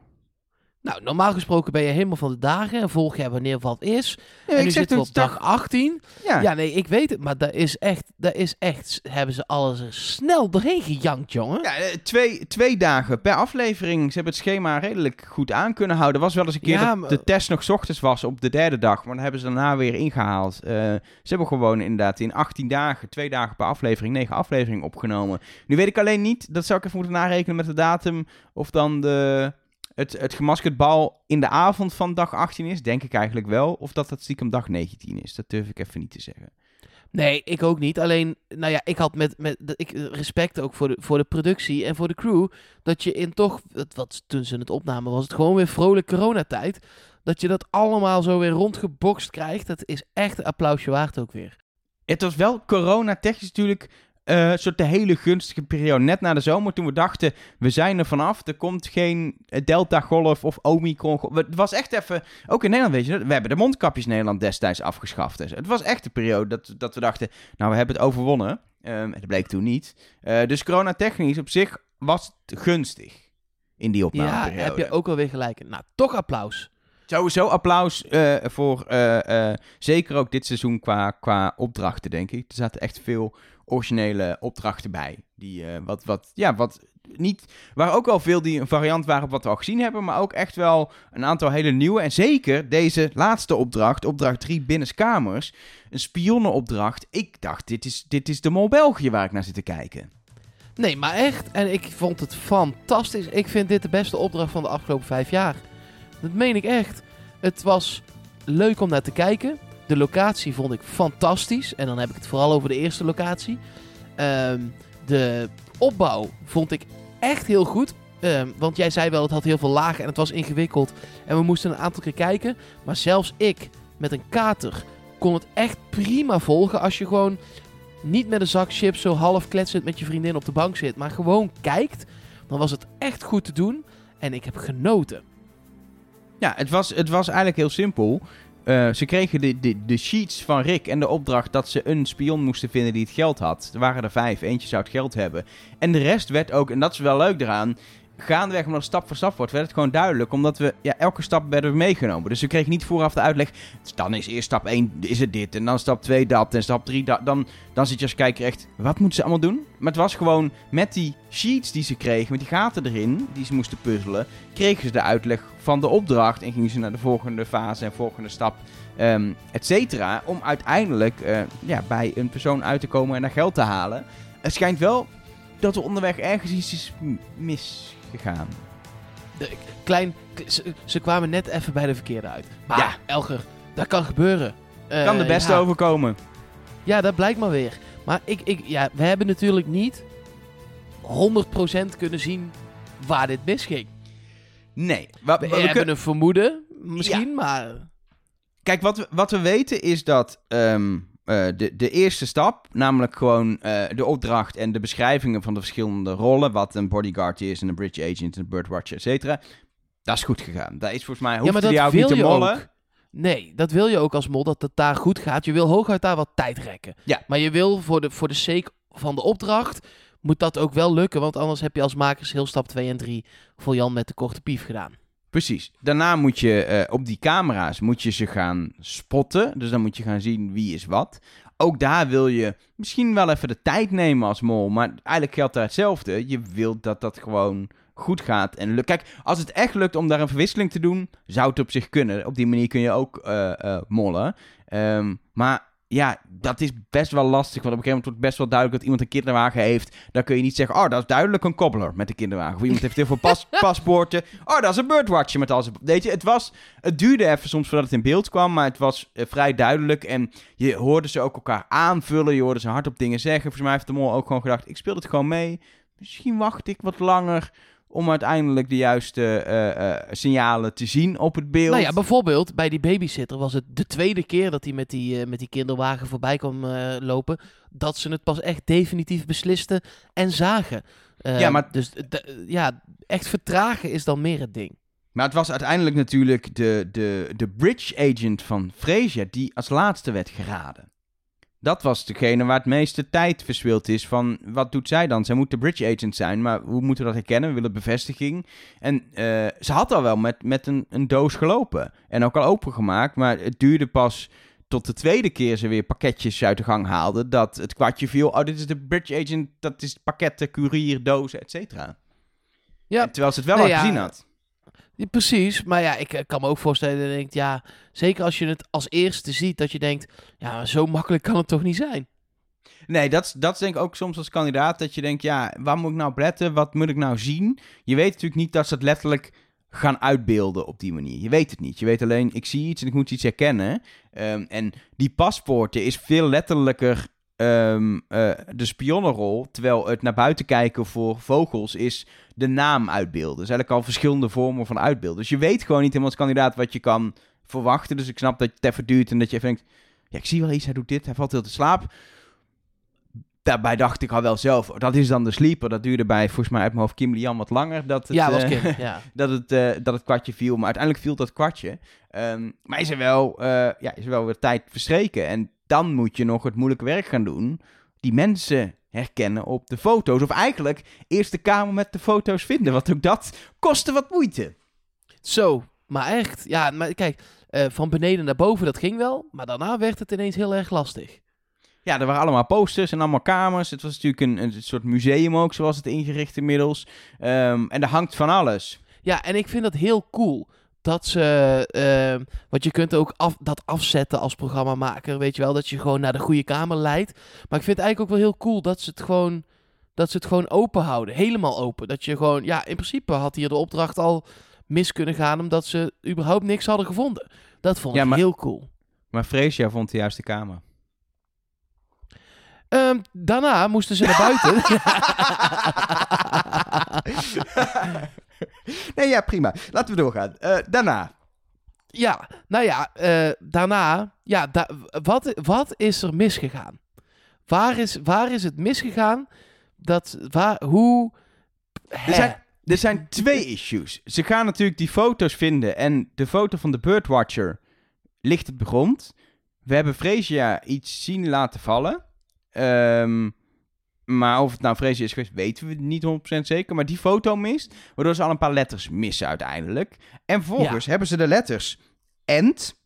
Nou, normaal gesproken ben je helemaal van de dagen en volg je wanneer wat is. En nu
ik zeg
zitten we op dag 18.
Ja.
Ja, nee, ik weet het, maar dat is echt, dat is echt, hebben ze alles er snel doorheen gejankt, jongen.
Ja, eh, twee, twee dagen per aflevering. Ze hebben het schema redelijk goed aan kunnen houden. Was wel eens een keer
Ja,
dat
maar-
de test nog ochtends was op de derde dag. Maar dan hebben ze daarna weer ingehaald. Eh, ze hebben gewoon inderdaad in 18 dagen, twee dagen per aflevering, negen afleveringen opgenomen. Nu weet ik alleen niet, dat zou ik even moeten narekenen met de datum. Of dan de, het, het gemaskerd bal in de avond van dag 18 is. Denk ik eigenlijk wel. Of dat dat stiekem dag 19 is. Dat durf ik even niet te zeggen.
Nee, ik ook niet. Alleen, nou ja, ik had met, met ik respect ook voor de, voor de productie en voor de crew. Dat je in toch, wat toen ze het opnamen, was het gewoon weer vrolijk coronatijd. Dat je dat allemaal zo weer rondgebokst krijgt. Dat is echt een applausje waard ook weer.
Het was wel corona-technisch natuurlijk een soort de hele gunstige periode. Net na de zomer, toen we dachten, we zijn er vanaf. Er komt geen eh, Delta-golf of Omicron. Het was echt even... Ook in Nederland, weet je, we hebben de mondkapjes in Nederland destijds afgeschaft. Dus het was echt een periode dat, dat we dachten, nou, we hebben het overwonnen. Ehm, en dat bleek toen niet. Eh, dus corona-technisch op zich was het gunstig in die
Ja,
opnameperiode.
heb je ook alweer gelijk. Nou, toch applaus.
Sowieso applaus eh, voor eh, eh, zeker ook dit seizoen qua, qua opdrachten, denk ik. Er zaten echt veel originele opdrachten bij. Die wat, wat, ja, wat niet, waar ook wel veel die een variant waren op wat we al gezien hebben, maar ook echt wel een aantal hele nieuwe. En zeker deze laatste opdracht, opdracht 3 binnenskamers, een spionnenopdracht. Ik dacht, dit is, dit is de Mol België waar ik naar zit te kijken.
Nee, maar echt. En ik vond het fantastisch. Ik vind dit de beste opdracht van de afgelopen vijf jaar. Dat meen ik echt. Het was leuk om naar te kijken. De locatie vond ik fantastisch. En dan heb ik het vooral over de eerste locatie. Ehm, de opbouw vond ik echt heel goed. Ehm, want jij zei wel, het had heel veel lagen en het was ingewikkeld. En we moesten een aantal keer kijken. Maar zelfs ik, met een kater, kon het echt prima volgen. Als je gewoon niet met een zak chips zo half kletsend met je vriendin op de bank zit. Maar gewoon kijkt. Dan was het echt goed te doen. En ik heb genoten.
Ja, het was, het was eigenlijk heel simpel. Eh, ze kregen de, de, de sheets van Rick en de opdracht dat ze een spion moesten vinden die het geld had. Er waren er vijf, eentje zou het geld hebben. En de rest werd ook, en dat is wel leuk eraan, gaandeweg omdat stap voor stap wordt, werd het gewoon duidelijk. Omdat we, ja, elke stap werden we meegenomen. Dus we kregen niet vooraf de uitleg, dan is eerst stap 1 is het dit, en dan stap 2 dat, en stap 3 dat. Dan, dan zit je als kijker echt, wat moeten ze allemaal doen? Maar het was gewoon met die sheets die ze kregen, met die gaten erin, die ze moesten puzzelen, kregen ze de uitleg van de opdracht en gingen ze naar de volgende fase en volgende stap, ehm et cetera, om uiteindelijk eh, ja, bij een persoon uit te komen en naar geld te halen. Het schijnt wel dat er onderweg ergens iets is m- misgegaan.
De, klein, ze, ze kwamen net even bij de verkeerde uit. Maar
Ja.
Elger, dat kan gebeuren. Eh,
Kan de beste
ja.
overkomen.
Ja, dat blijkt maar weer. Maar ik, ik, ja, we hebben natuurlijk niet 100% kunnen zien waar dit misging.
Nee.
We, hebben
kun-
een vermoeden, misschien, maar...
Kijk, wat we, wat we weten is dat ehm, eh, de, de eerste stap, namelijk gewoon eh, de opdracht en de beschrijvingen van de verschillende rollen, wat een bodyguard is, en een bridge agent, een birdwatcher, et cetera, dat is goed gegaan. Dat is volgens mij,
Ja, maar
hoefde die
wil
niet te mollen.
ook. Nee, dat wil je ook als mol, dat het daar goed gaat. Je wil hooguit daar wat tijd rekken.
Ja.
Maar je wil voor de, voor de sake van de opdracht, moet dat ook wel lukken. Want anders heb je als makers heel stap 2 en 3 voor Jan met de korte pief gedaan.
Precies. Daarna moet je eh, op die camera's moet je ze gaan spotten. Dus dan moet je gaan zien wie is wat. Ook daar wil je misschien wel even de tijd nemen als mol. Maar eigenlijk geldt daar hetzelfde. Je wilt dat dat gewoon goed gaat en lukt. Kijk, als het echt lukt om daar een verwisseling te doen, zou het op zich kunnen. Op die manier kun je ook eh, eh, mollen. Ehm, maar ja, dat is best wel lastig. Want op een gegeven moment wordt best wel duidelijk dat iemand een kinderwagen heeft. Dan kun je niet zeggen, oh, dat is duidelijk een kobbler met een kinderwagen. Of iemand heeft heel veel pas paspoorten. Oh, dat is een birdwatcher met al zijn... Weet je, het was... Het duurde even soms voordat het in beeld kwam, maar het was eh, vrij duidelijk. En je hoorde ze ook elkaar aanvullen. Je hoorde ze hardop dingen zeggen. Volgens mij heeft de mol ook gewoon gedacht, ik speel het gewoon mee. Misschien wacht ik wat langer om uiteindelijk de juiste eh, eh, signalen te zien op het beeld.
Nou ja, bijvoorbeeld bij die babysitter was het de tweede keer dat hij met die, eh, met die kinderwagen voorbij kwam lopen. Dat ze het pas echt definitief beslisten en zagen.
Ja, maar-
Dus ja, echt vertragen is dan meer het ding.
Maar het was uiteindelijk natuurlijk de, de, de bridge agent van Freesia die als laatste werd geraden. Dat was degene waar het meeste tijd verswild is van wat doet zij dan? Zij moet de bridge agent zijn, maar hoe moeten we dat herkennen? We willen bevestiging. En eh, ze had al wel met, met een, een doos gelopen en ook al opengemaakt, maar het duurde pas tot de tweede keer ze weer pakketjes uit de gang haalde dat het kwartje viel. Oh, dit is de bridge agent, dat is pakketten, courier, dozen, et cetera.
Ja.
En Terwijl ze het wel al
ja,
gezien had.
Precies, maar ja, ik eh, kan me ook voorstellen dat je denkt, ja, zeker als je het als eerste ziet, dat je denkt, ja, zo makkelijk kan het toch niet zijn?
Nee, dat, dat is denk ik ook soms als kandidaat dat je denkt, ja, waar moet ik nou op letten? Wat moet ik nou zien? Je weet natuurlijk niet dat ze het letterlijk gaan uitbeelden op die manier. Je weet het niet. Je weet alleen, ik zie iets en ik moet iets herkennen. Ehm, en die paspoorten is veel letterlijker ehm, eh, de spionnenrol, terwijl het naar buiten kijken voor vogels is de naam uitbeelden. Dus eigenlijk al verschillende vormen van uitbeelden. Dus je weet gewoon niet helemaal als kandidaat wat je kan verwachten. Dus ik snap dat het even duurt en dat je denkt, ja, ik zie wel iets, hij doet dit, hij valt heel te slaap daarbij dacht ik al wel zelf, oh, dat is dan de sleeper. Dat duurde bij, volgens mij uit mijn hoofd, Kim Lian wat langer. Dat het,
ja, was
eh,
Kim, ja.
dat, het, eh, dat het kwartje viel. Maar uiteindelijk viel dat kwartje. Ehm, maar is er, wel, eh, ja, is er wel weer tijd verstreken. En dan moet je nog het moeilijke werk gaan doen. Die mensen herkennen op de foto's. Of eigenlijk eerst de kamer met de foto's vinden. Want ook dat kostte wat moeite.
Zo, maar echt, ja, maar kijk, van beneden naar boven, dat ging wel, maar daarna werd het ineens heel erg lastig.
Ja, er waren allemaal posters en allemaal kamers. Het was natuurlijk een, een soort museum ook, zoals het ingericht inmiddels. Ehm, en er hangt van alles.
Ja, en ik vind dat heel cool. Dat ze, eh, want je kunt ook af, dat afzetten als programmamaker, weet je wel, dat je gewoon naar de goede kamer leidt. Maar ik vind het eigenlijk ook wel heel cool dat ze het gewoon, dat ze het gewoon open houden, helemaal open. Dat je gewoon, ja, in principe had hier de opdracht al mis kunnen gaan, omdat ze überhaupt niks hadden gevonden. Dat vond
Ja,
ik
maar-
heel cool.
Maar Freesia vond de juiste kamer.
Ehm, daarna moesten ze naar buiten.
nee, ja, prima. Laten we doorgaan. Eh, daarna.
Ja, nou ja, eh, daarna, ja, da- wat, wat is er misgegaan? Waar is, waar is het misgegaan? Dat, waar, hoe...
Er zijn, er zijn twee issues. Ze gaan natuurlijk die foto's vinden en de foto van de Birdwatcher ligt op de grond. We hebben Freesia iets zien laten vallen. Ehm, maar of het nou Freesia is geweest, weten we niet 100% zeker. Maar die foto mist, waardoor ze al een paar letters missen uiteindelijk. En vervolgens hebben ze de letters end.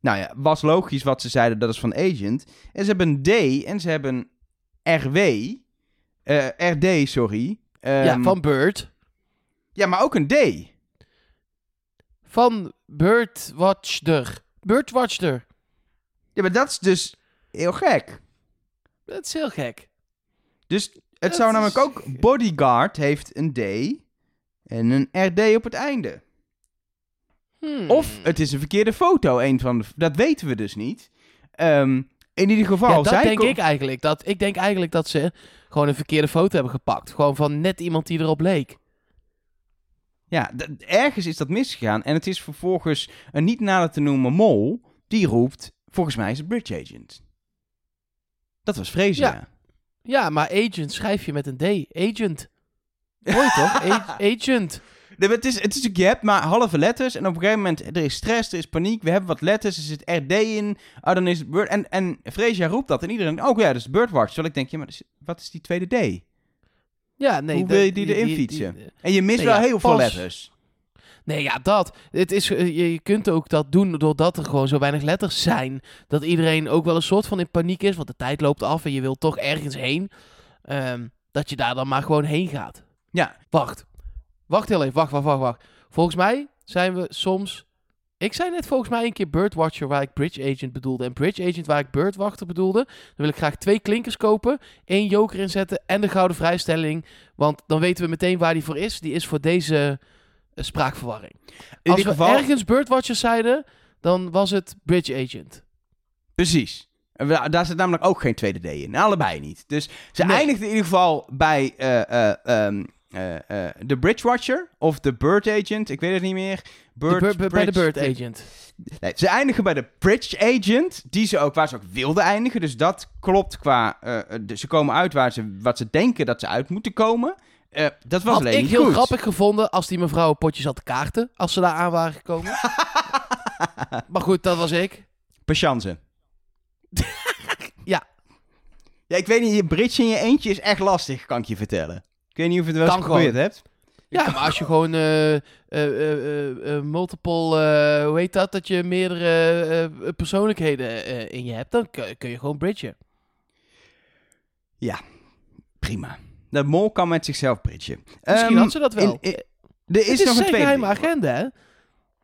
Nou ja, was logisch wat ze zeiden, dat is van agent. En ze hebben een D en ze hebben RW. eh, RD, sorry.
ja,
Ehm,
van Bird.
ja, maar ook een D.
Van Birdwatcher. Birdwatcher.
Ja, maar dat is dus heel gek.
Dat is heel gek.
Dus het
Dat
zou namelijk ook...
gek.
Bodyguard heeft een D en een RD op het einde.
Hmm.
Of het is een verkeerde foto. Een van de, dat weten we dus niet. Ehm, in ieder geval...
Ja, dat
zij
denk ik eigenlijk. Dat, ik denk eigenlijk dat ze gewoon een verkeerde foto hebben gepakt. Gewoon van net iemand die erop leek.
Ja, ergens is dat misgegaan. En het is vervolgens een niet nader te noemen mol... die roept... Volgens mij is het Bridge Agent. Dat was Freesia.
Ja. Ja, maar agent schrijf je met een D. Agent. Mooi toch? A- agent.
Nee, het, is, het is natuurlijk, je hebt maar halve letters en op een gegeven moment, er is stress, er is paniek, we hebben wat letters, er zit RD in, oh, dan is het Bird, en, en Freesia roept dat en iedereen, oh ja, dat is Birdwatch. Terwijl ik denk, ja, maar wat is die tweede D?
Ja, nee.
Hoe wil je die erin fietsen? En je mist
Nee,
wel
ja,
heel veel letters.
Nee, ja, dat. Het is, eh, je, kunt ook dat doen doordat er gewoon zo weinig letters zijn. Dat iedereen ook wel een soort van in paniek is, want de tijd loopt af en je wilt toch ergens heen. Ehm, dat je daar dan maar gewoon heen gaat.
Ja,
Wacht. Wacht heel even. Wacht, wacht, wacht, wacht. Volgens mij zijn we soms Ik zei net volgens mij een keer Birdwatcher waar ik Bridge Agent bedoelde. En Bridge Agent waar ik Birdwachter bedoelde. Dan wil ik graag twee klinkers kopen, één joker inzetten en de gouden vrijstelling. Want dan weten we meteen waar die voor is. Die is voor deze spraakverwarring.
In
Als we
geval,
ergens Birdwatcher zeiden, dan was het Bridge Agent.
precies. Daar zit namelijk ook geen tweede D in. Allebei niet. Dus ze
Nee.
eindigt in ieder geval bij eh, eh, ehm, eh, eh, de Bridge Watcher of de Bird Agent. Ik weet het niet meer.
De
Bird,
bir- bij de Bird Agent.
Nee, ze eindigen bij de Bridge Agent, die ze ook, waar ze ook wilden eindigen. Dus dat klopt qua... eh, eh, de- ze komen uit waar ze, wat ze denken dat ze uit moeten komen. Eh, dat was
Had ik heel
goed.
grappig gevonden als die mevrouw een potje zat te kaarten. Als ze daar aan waren gekomen. maar goed, dat was ik.
Patience.
Ja.
Ja, ik weet niet, je bridge in je eentje is echt lastig, kan ik je vertellen. Ik weet niet of je het wel eens geprobeerd hebt.
Ja, maar als je gewoon eh, eh, multiple, hoe heet dat, dat je meerdere persoonlijkheden in je hebt, dan kun, je gewoon bridgen.
Prima. De mol kan met zichzelf bridgen.
Misschien
Ehm,
had ze dat wel.
in- in- er is,
Het is
nog een tweede
geheime agenda, hè?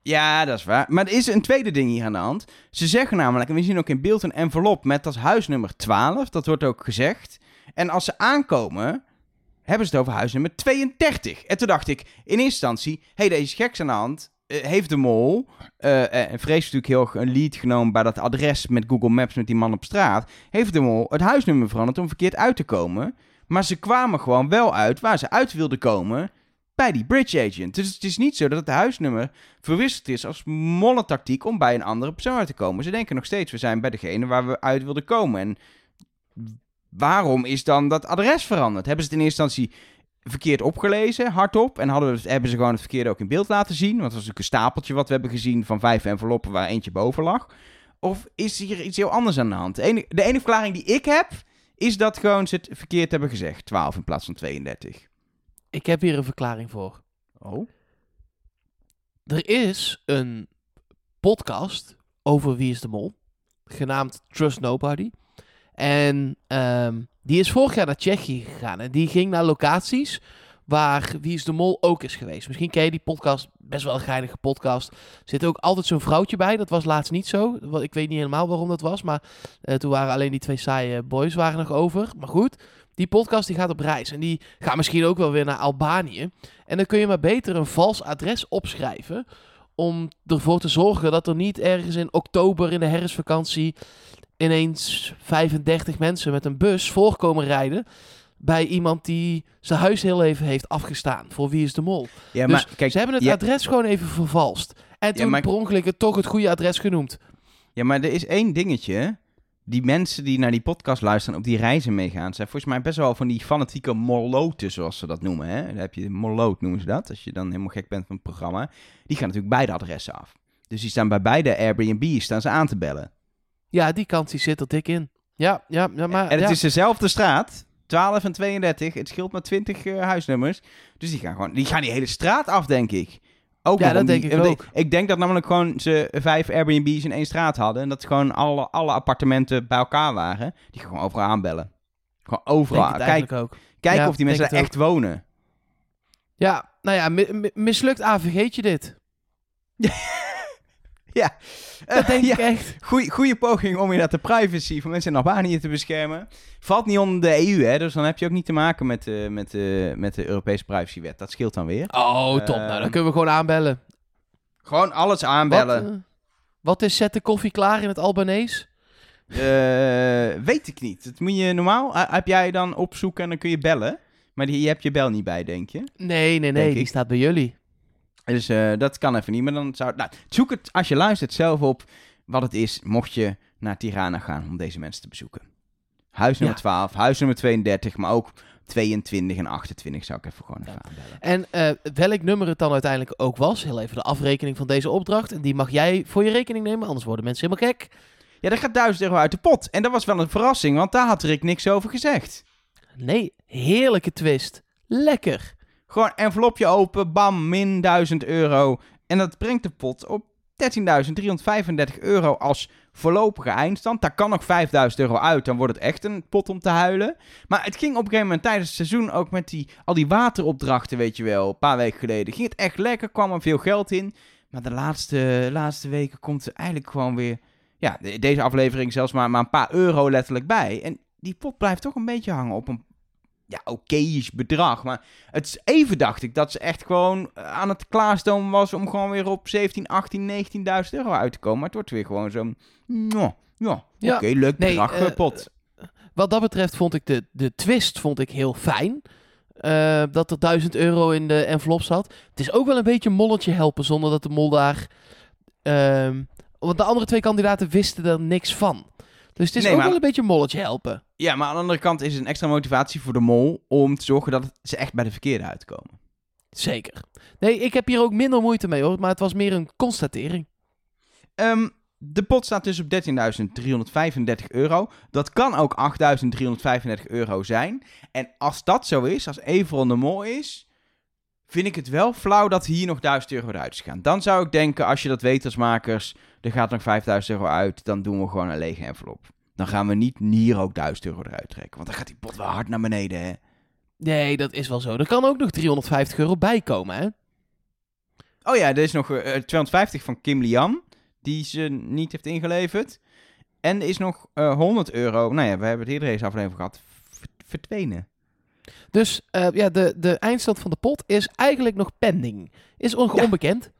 Ja, dat is waar. Maar er is een tweede ding hier aan de hand. Ze zeggen namelijk, en we zien ook in beeld een envelop met dat huisnummer 12. Dat wordt ook gezegd. En als ze aankomen, hebben ze het over huisnummer 32. En toen dacht ik in eerste instantie, hé, hey, deze is geks aan de hand. Eh, heeft de mol, eh, eh, en vrees natuurlijk heel erg een lead genomen bij dat adres met Google Maps met die man op straat. Heeft de mol het huisnummer veranderd om verkeerd uit te komen. Maar ze kwamen gewoon wel uit waar ze uit wilden komen bij die bridge agent. Dus het is niet zo dat het huisnummer verwisseld is als mollentactiek om bij een andere persoon uit te komen. Ze denken nog steeds, we zijn bij degene waar we uit wilden komen. En waarom is dan dat adres veranderd? Hebben ze het in eerste instantie verkeerd opgelezen, hardop? En hadden hebben ze gewoon het verkeerde ook in beeld laten zien? Want was natuurlijk een stapeltje wat we hebben gezien van vijf enveloppen waar eentje boven lag. Of is hier iets heel anders aan de hand? De enige, de enige verklaring die ik heb, is dat gewoon ze het verkeerd hebben gezegd. 12 in plaats van 32.
Ik heb hier een verklaring voor.
Oh?
Er is een podcast over Wie is de Mol, genaamd Trust Nobody. En ehm, die is vorig jaar naar Tsjechië gegaan. En die ging naar locaties waar Wie is de Mol ook is geweest. Misschien ken je die podcast, best wel een geinige podcast. Er zit ook altijd zo'n vrouwtje bij. Dat was laatst niet zo. Ik weet niet helemaal waarom dat was. Maar eh, toen waren alleen die twee saaie boys waren nog over. Maar goed, die podcast die gaat op reis. En die gaat misschien ook wel weer naar Albanië. En dan kun je maar beter een vals adres opschrijven. Om ervoor te zorgen dat er niet ergens in oktober in de herfstvakantie ineens 35 mensen met een bus voorkomen rijden. Bij iemand die zijn huis heel even heeft afgestaan. Voor wie is de mol?
Ja,
dus
maar kijk,
ze hebben het
ja-
adres gewoon even vervalst. En toen
maar-
per ongeluk het toch het goede adres genoemd.
Ja, maar er is één dingetje. Die mensen die naar die podcast luisteren en op die reizen meegaan, zijn volgens mij best wel van die fanatieke moloten, zoals ze dat noemen. Hè? Dan heb je moloot, noemen ze dat. Als je dan helemaal gek bent van het programma. Die gaan natuurlijk beide adressen af. Dus die staan bij beide Airbnb staan ze aan te bellen.
Ja, die kant die zit er dik in. Ja, ja, ja maar...
en het
ja.
is dezelfde straat. 12 en 32. Het scheelt maar 20 eh, huisnummers. Dus die gaan gewoon die gaan die hele straat af, denk ik. Ook
Ja, dat
die-
denk ik ook.
Ik denk dat namelijk gewoon ze vijf Airbnb's in één straat hadden. En dat gewoon alle, alle appartementen bij elkaar waren. Die gaan gewoon overal aanbellen. Gewoon overal. Kijk,
ook.
kijken
Ja,
of die mensen daar echt wonen.
Ja, nou ja, mi- mi- mislukt AVG'tje dit.
Ja.
Dat
Eh,
denk
ja.
ik echt.
Goeie, goeie poging om inderdaad de privacy van mensen in Albanië te beschermen. Valt niet onder de EU, hè? Dus dan heb je ook niet te maken met, eh, met, eh, met de Europese privacywet. Dat scheelt dan weer.
Oh, top. Nou, dan kunnen we gewoon aanbellen.
Gewoon alles aanbellen.
Wat, wat is zet de koffie klaar in het Albanees?
Eh, weet ik niet. Dat moet je normaal. heb jij dan opzoeken en dan kun je bellen. Maar die, je hebt je bel niet bij, denk je.
Nee, nee, nee.
Denk
Die
ik.
staat bij jullie.
Dus eh, dat kan even niet. Maar dan zou. Nou, zoek het als je luistert zelf op wat het is. Mocht je naar Tirana gaan om deze mensen te bezoeken. Huis nummer
Ja.
12, huis nummer 32, maar ook 22 en 28 zou ik even gewoon even
Ja.
aanbellen.
En eh, welk nummer het dan uiteindelijk ook was. Heel even de afrekening van deze opdracht. En die mag jij voor je rekening nemen. Anders worden mensen helemaal gek.
Ja, dat gaat 1000 euro uit de pot. En dat was wel een verrassing, want daar had Rick niks over gezegd.
Nee, heerlijke twist. Lekker.
Gewoon envelopje open, bam, min 1000 euro. En dat brengt de pot op 13.335 euro als voorlopige eindstand. Daar kan nog 5000 euro uit, dan wordt het echt een pot om te huilen. Maar het ging op een gegeven moment tijdens het seizoen ook met die, al die wateropdrachten, weet je wel, een paar weken geleden. Ging het echt lekker, kwam er veel geld in. Maar de laatste, laatste weken komt er eigenlijk gewoon weer... Ja, de- deze aflevering zelfs maar, maar een paar euro letterlijk bij. En die pot blijft toch een beetje hangen op een ja, oké bedrag. Maar het is even dacht ik dat ze echt gewoon aan het klaarstomen was om gewoon weer op 17, 18, 19.000 euro uit te komen. Maar het wordt weer gewoon zo'n, ja, ja,
Ja,
oké, leuk
nee,
bedrag,
eh,
eh, pot.
Wat dat betreft vond ik de, de twist vond ik heel fijn. Eh, dat er 1000 euro in de envelop zat. Het is ook wel een beetje een molletje helpen zonder dat de mol daar... ehm, want de andere twee kandidaten wisten er niks van. Dus het is
Nee,
ook
maar-
wel een beetje een molletje helpen.
Ja, maar aan de andere kant is het een extra motivatie voor de mol om te zorgen dat ze echt bij de verkeerde uitkomen.
Zeker. Nee, ik heb hier ook minder moeite mee hoor. Maar het was meer een constatering.
Ehm, de pot staat dus op 13.335 euro. Dat kan ook 8.335 euro zijn. En als dat zo is, als Everon de mol is, vind ik het wel flauw dat hier nog 1000 euro eruit is gaan. Dan zou ik denken, als je dat weet als makers, er gaat nog 5000 euro uit, dan doen we gewoon een lege envelop. Dan gaan we niet hier ook 1000 euro eruit trekken, want dan gaat die pot wel hard naar beneden, hè.
Nee, dat is wel zo. Er kan ook nog 350 euro bij komen hè.
Oh ja, er is nog eh, 250 van Kim Lian, die ze niet heeft ingeleverd. En er is nog eh 100 euro, nou ja, we hebben het eerder deze aflevering gehad, ver- verdwenen.
Dus eh, ja, de, de eindstand van de pot is eigenlijk nog pending. Is
Ja.
onbekend.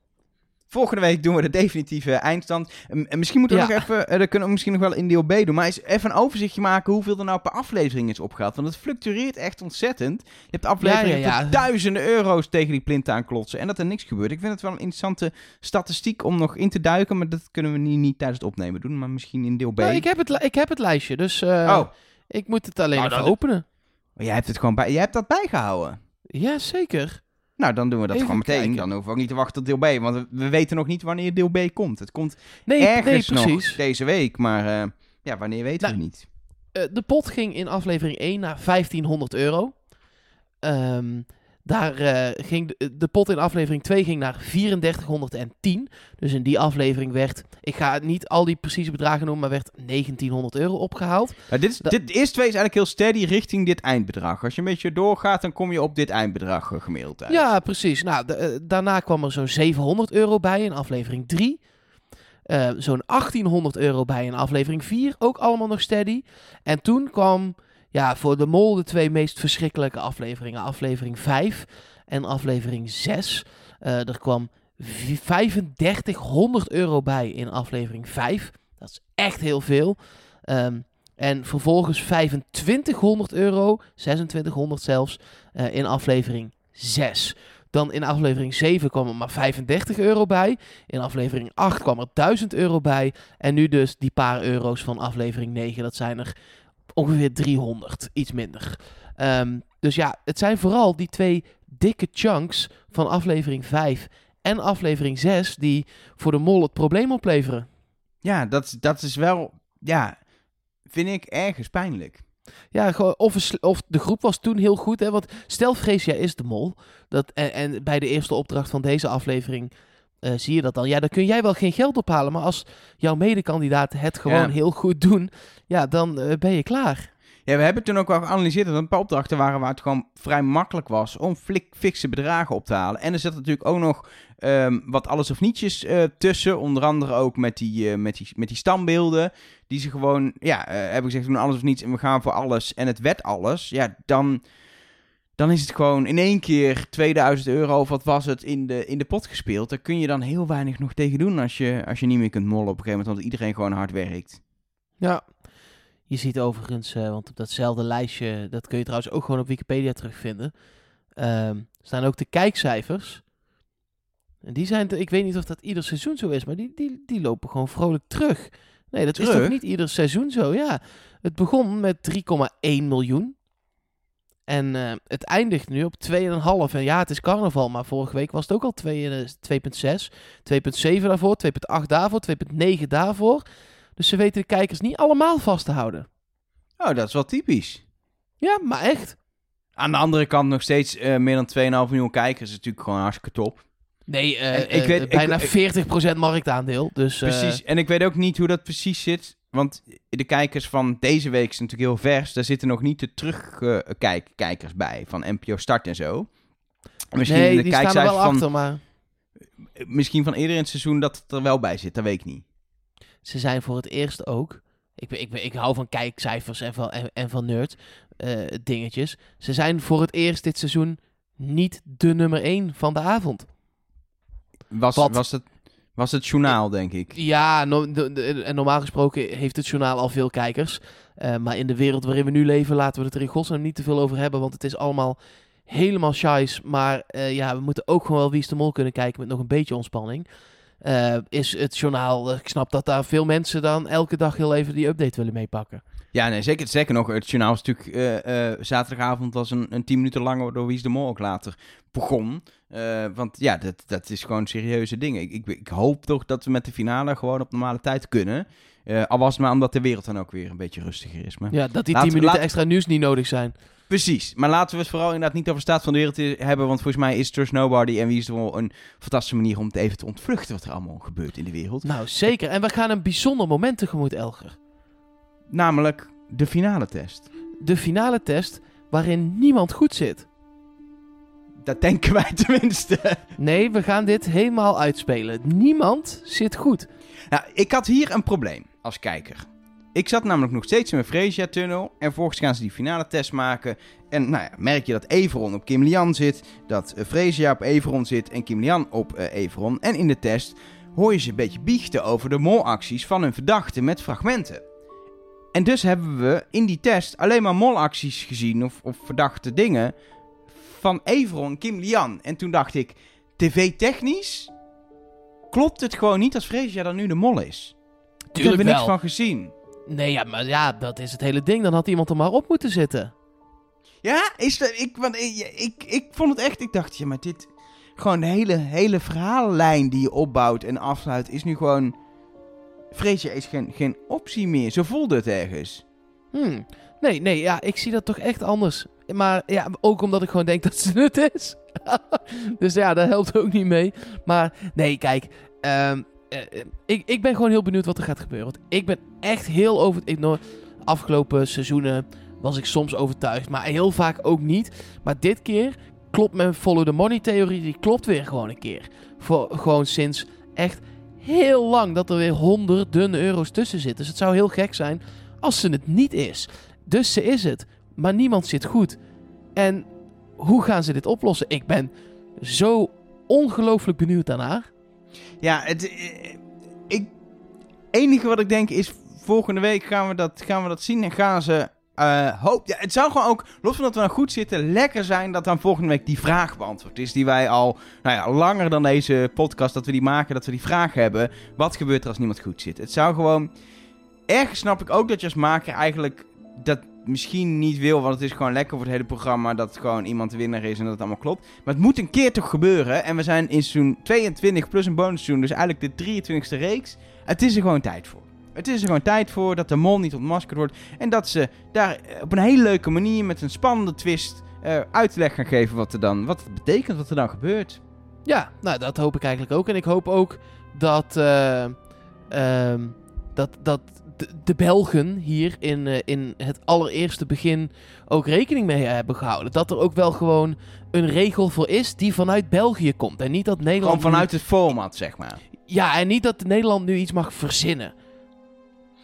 Volgende week doen we de definitieve eindstand. En, en misschien moeten we
Ja.
nog even, eh, dat kunnen we misschien nog wel in deel B doen, maar eens even een overzichtje maken hoeveel er nou per aflevering is opgehaald. Want het fluctueert echt ontzettend. Je hebt afleveringen
Ja, ja, ja.
tot duizenden euro's tegen die plint aanklotsen en dat er niks gebeurt. Ik vind het wel een interessante statistiek om nog in te duiken, maar dat kunnen we niet, niet tijdens het opnemen doen, maar misschien in deel B.
Nou, ik, heb het, li- ik heb het lijstje, dus eh,
oh,
ik moet het alleen
Nou,
even openen.
Maar jij hebt het gewoon bij, jij hebt dat bijgehouden.
Ja, zeker.
Nou, dan doen we dat
Even
gewoon meteen.
kijken.
Dan hoeven we ook niet te wachten tot deel B, want we, we weten nog niet wanneer deel B komt. Het komt
Nee, nee
ergens nog
precies.
deze week, maar eh, ja, wanneer weten
Nou,
we niet.
Eh, de pot ging in aflevering 1 naar 1500 euro. Ehm, daar eh, ging de, de pot in aflevering 2 ging naar 3410. Dus in die aflevering werd, ik ga niet al die precieze bedragen noemen, maar werd 1900 euro opgehaald.
Nou, dit, is,
Da-
dit eerste twee is eigenlijk heel steady richting dit eindbedrag. Als je een beetje doorgaat, dan kom je op dit eindbedrag eh, gemiddeld uit.
Ja, precies. Nou, eh, daarna kwam er zo'n 700 euro bij in aflevering 3. Eh, zo'n 1800 euro bij in aflevering 4. Ook allemaal nog steady. En toen kwam ja, voor de mol de twee meest verschrikkelijke afleveringen. Aflevering 5 en aflevering 6. Eh, er kwam v- 3500 euro bij in aflevering 5. Dat is echt heel veel. Ehm, en vervolgens 2500 euro, 2600 zelfs, eh, in aflevering 6. Dan in aflevering 7 kwam er maar 35 euro bij. In aflevering 8 kwam er 1000 euro bij. En nu dus die paar euro's van aflevering 9. Dat zijn er ongeveer 300, iets minder. Ehm, dus ja, het zijn vooral die twee dikke chunks van aflevering 5 en aflevering 6 die voor de mol het probleem opleveren.
Ja, dat, dat is wel, ja, vind ik ergens pijnlijk.
Ja, of, of de groep was toen heel goed. Hè? Want stel, Freesia is de mol. Dat, en, en bij de eerste opdracht van deze aflevering eh, zie je dat dan. Ja, dan kun jij wel geen geld ophalen. Maar als jouw medekandidaten het gewoon
Ja.
heel goed doen, ja, dan eh, ben je klaar.
Ja, we hebben toen ook wel geanalyseerd dat er een paar opdrachten waren waar het gewoon vrij makkelijk was om flik, fikse bedragen op te halen. En er zit natuurlijk ook nog ehm, wat alles of nietjes eh, tussen. Onder andere ook met die, eh, met, die, met die standbeelden. Die ze gewoon, ja, eh, hebben gezegd, we doen alles of niets en we gaan voor alles. En het werd alles. Ja, dan, dan is het gewoon in één keer 2000 euro of wat was het in de, in de pot gespeeld. Daar kun je dan heel weinig nog tegen doen als je, als je niet meer kunt mollen op een gegeven moment. Want iedereen gewoon hard werkt.
Ja. Je ziet overigens, eh, want op datzelfde lijstje, dat kun je trouwens ook gewoon op Wikipedia terugvinden, ehm, staan ook de kijkcijfers. En die zijn, ik weet niet of dat ieder seizoen zo is, maar die, die, die lopen gewoon vrolijk terug. Nee, dat is
Terug?
toch niet ieder seizoen zo? Ja, het begon met 3,1 miljoen. En eh, het eindigt nu op 2,5. En ja, het is carnaval, maar vorige week was het ook al 2, eh, 2,6. 2,7 daarvoor, 2,8 daarvoor, 2,9 daarvoor. Dus ze weten de kijkers niet allemaal vast te houden.
Oh, dat is wel typisch.
Ja, maar echt.
Aan de andere kant nog steeds eh, meer dan 2,5 miljoen kijkers. is natuurlijk gewoon hartstikke top.
Nee, eh,
ik
eh,
weet-
bijna
ik-
40% marktaandeel. Dus, eh,
Precies. En ik weet ook niet hoe dat precies zit. Want de kijkers van deze week zijn natuurlijk heel vers. Daar zitten nog niet de terugkijkers bij. Van NPO Start en zo. Misschien
nee,
de
die staan er
kijkcijfers
wel
van
achter, maar...
misschien van eerder in het seizoen dat het er wel bij zit, dat weet ik niet.
Ze zijn voor het eerst ook. Ik, ik, ik hou van kijkcijfers en van, en, en van nerd eh, dingetjes. Ze zijn voor het eerst dit seizoen niet de nummer 1 van de avond.
Was,
Wat?
was, het, was het journaal, denk ik.
Ja, en normaal gesproken heeft het journaal al veel kijkers. Eh, maar in de wereld waarin we nu leven, laten we het er in godsnaam niet te veel over hebben. Want het is allemaal helemaal shais. Maar eh, ja, we moeten ook gewoon wel Wie de Mol kunnen kijken met nog een beetje ontspanning. Eh, is het journaal, ik snap dat daar veel mensen dan elke dag heel even die update willen meepakken.
Ja, nee, zeker, zeker nog. Het journaal was natuurlijk eh, eh, zaterdagavond was een, een tien minuten lang, waardoor Wie is de Mol ook later begon. Eh, want ja, dat, dat is gewoon serieuze dingen. Ik, ik, ik hoop toch dat we met de finale gewoon op normale tijd kunnen. Al was het maar omdat de wereld dan ook weer een beetje rustiger is. Maar...
Ja, dat die
Laten
10
we-
minuten extra nieuws niet nodig zijn.
Precies. Maar laten we het vooral inderdaad niet over de staat van de wereld hebben. Want volgens mij is Trust Nobody en Wie is de een fantastische manier om het even te ontvluchten wat er allemaal gebeurt in de wereld.
Nou, zeker. En we gaan een bijzonder moment tegemoet, Elger.
Namelijk de finale test.
De finale test waarin niemand goed zit.
Dat denken wij tenminste.
Nee, we gaan dit helemaal uitspelen. Niemand zit goed.
Nou, ik had hier een probleem als kijker. Ik zat namelijk nog steeds in mijn Freesia-tunnel. En vervolgens gaan ze die finale test maken. En nou ja, merk je dat Everon op Kim Lian zit. Dat eh, Freesia op Everon zit en Kim Lian op eh, Everon. En in de test hoor je ze een beetje biechten over de molacties van hun verdachten met fragmenten. En dus hebben we in die test alleen maar molacties gezien of, of verdachte dingen van Everon en Kim Lian. En toen dacht ik, tv-technisch klopt het gewoon niet als Freesia dan nu de mol is. Daar hebben we niks van gezien.
Nee, ja, maar ja, dat is het hele ding. Dan had iemand er maar op moeten zitten.
Ja, is dat, ik, want ik, ik, ik vond het echt, ik dacht, ja, maar dit, gewoon de hele, hele verhaallijn die je opbouwt en afsluit, is nu gewoon, Freesia is geen, geen optie meer. Zo voelde het ergens.
Hmm. Nee, nee, ja, ik zie dat toch echt anders. Maar ja, ook omdat ik gewoon denk dat ze het is. dus ja, dat helpt ook niet mee. Maar nee, kijk. ehm, eh, eh, ik, ik ben gewoon heel benieuwd wat er gaat gebeuren. Want ik ben echt heel over... Ik, afgelopen seizoenen was ik soms overtuigd. Maar heel vaak ook niet. Maar dit keer klopt mijn follow the money theorie. Die klopt weer gewoon een keer. Voor, gewoon sinds echt heel lang dat er weer honderden euro's tussen zitten. Dus het zou heel gek zijn als ze het niet is. Dus ze is het. Maar niemand zit goed. En hoe gaan ze dit oplossen? Ik ben zo ongelooflijk benieuwd daarnaar.
Ja, het eh, ik, enige wat ik denk is, volgende week gaan we dat, gaan we dat zien en gaan ze... eh, hoop, ja, het zou gewoon ook, los van dat we nou goed zitten, lekker zijn dat dan volgende week die vraag beantwoord is. Die wij al, nou ja, langer dan deze podcast, dat we die maken, dat we die vraag hebben. Wat gebeurt er als niemand goed zit? Het zou gewoon, ergens snap ik ook dat je als maker eigenlijk dat misschien niet wil, want het is gewoon lekker voor het hele programma dat gewoon iemand winnaar is en dat het allemaal klopt. Maar het moet een keer toch gebeuren. En we zijn in seizoen 22 plus een bonusseizoen, dus eigenlijk de 23ste reeks. Het is er gewoon tijd voor. Het is er gewoon tijd voor dat de mol niet ontmaskerd wordt. En dat ze daar eh, op een hele leuke manier met een spannende twist eh, uitleg gaan geven wat, er dan, wat het betekent, wat er dan gebeurt.
Ja, nou dat hoop ik eigenlijk ook. En ik hoop ook dat, eh, ehm, dat, dat de, de Belgen hier in, in het allereerste begin ook rekening mee hebben gehouden. Dat er ook wel gewoon een regel voor is die vanuit België komt. En niet dat Nederland...
Gewoon vanuit
nu-
het format, zeg maar.
Ja, en niet dat Nederland nu iets mag verzinnen.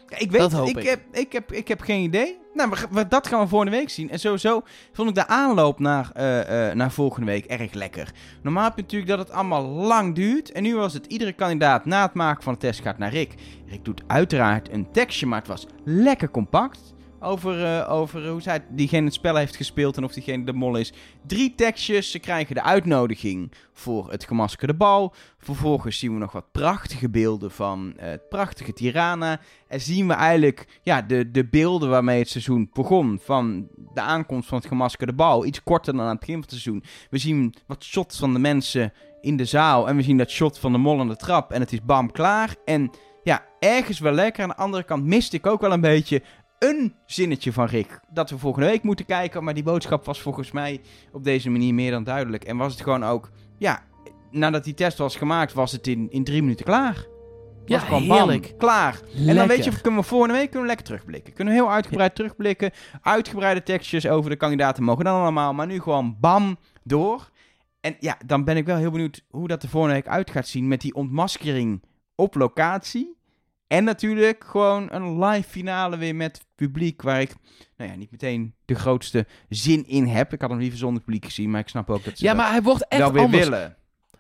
Ik weet
Dat
het.
hoop
ik,
ik.
Heb, ik, heb, ik heb geen idee. Nou, we, we- dat gaan we volgende week zien. En sowieso vond ik de aanloop naar, eh, eh, naar volgende week erg lekker. Normaal heb je natuurlijk dat het allemaal lang duurt. En nu was het iedere kandidaat na het maken van de test gaat naar Rick. Rick doet uiteraard een tekstje, maar het was lekker compact. Over, eh, over hoe zij, diegene het spel heeft gespeeld en of diegene de mol is. Drie tekstjes. Ze krijgen de uitnodiging voor het gemaskerde bal. Vervolgens zien we nog wat prachtige beelden van eh, het prachtige Tirana. En zien we eigenlijk ja, de, de beelden waarmee het seizoen begon. Van de aankomst van het gemaskerde bal. Iets korter dan aan het begin van het seizoen. We zien wat shots van de mensen in de zaal. En we zien dat shot van de mol aan de trap. En het is bam klaar. En ja, ergens wel lekker. Aan de andere kant miste ik ook wel een beetje een zinnetje van Rick. Dat we volgende week moeten kijken. Maar die boodschap was volgens mij op deze manier meer dan duidelijk. En was het gewoon ook, ja, nadat die test was gemaakt, was het in, in drie minuten klaar. Was
Ja,
gewoon bam,
heerlijk.
klaar. En dan weet je, kunnen we volgende week kunnen we lekker terugblikken. Kunnen we heel uitgebreid terugblikken. Uitgebreide tekstjes over de kandidaten mogen dan allemaal. Maar nu gewoon bam, door. En ja, dan ben ik wel heel benieuwd hoe dat er volgende week uit gaat zien met die ontmaskering op locatie. En natuurlijk gewoon een live finale weer met publiek waar ik, nou ja, niet meteen de grootste zin in heb. Ik had hem liever zonder publiek gezien, maar ik snap ook dat ze
Ja, maar hij wordt echt
wel weer
anders.
willen.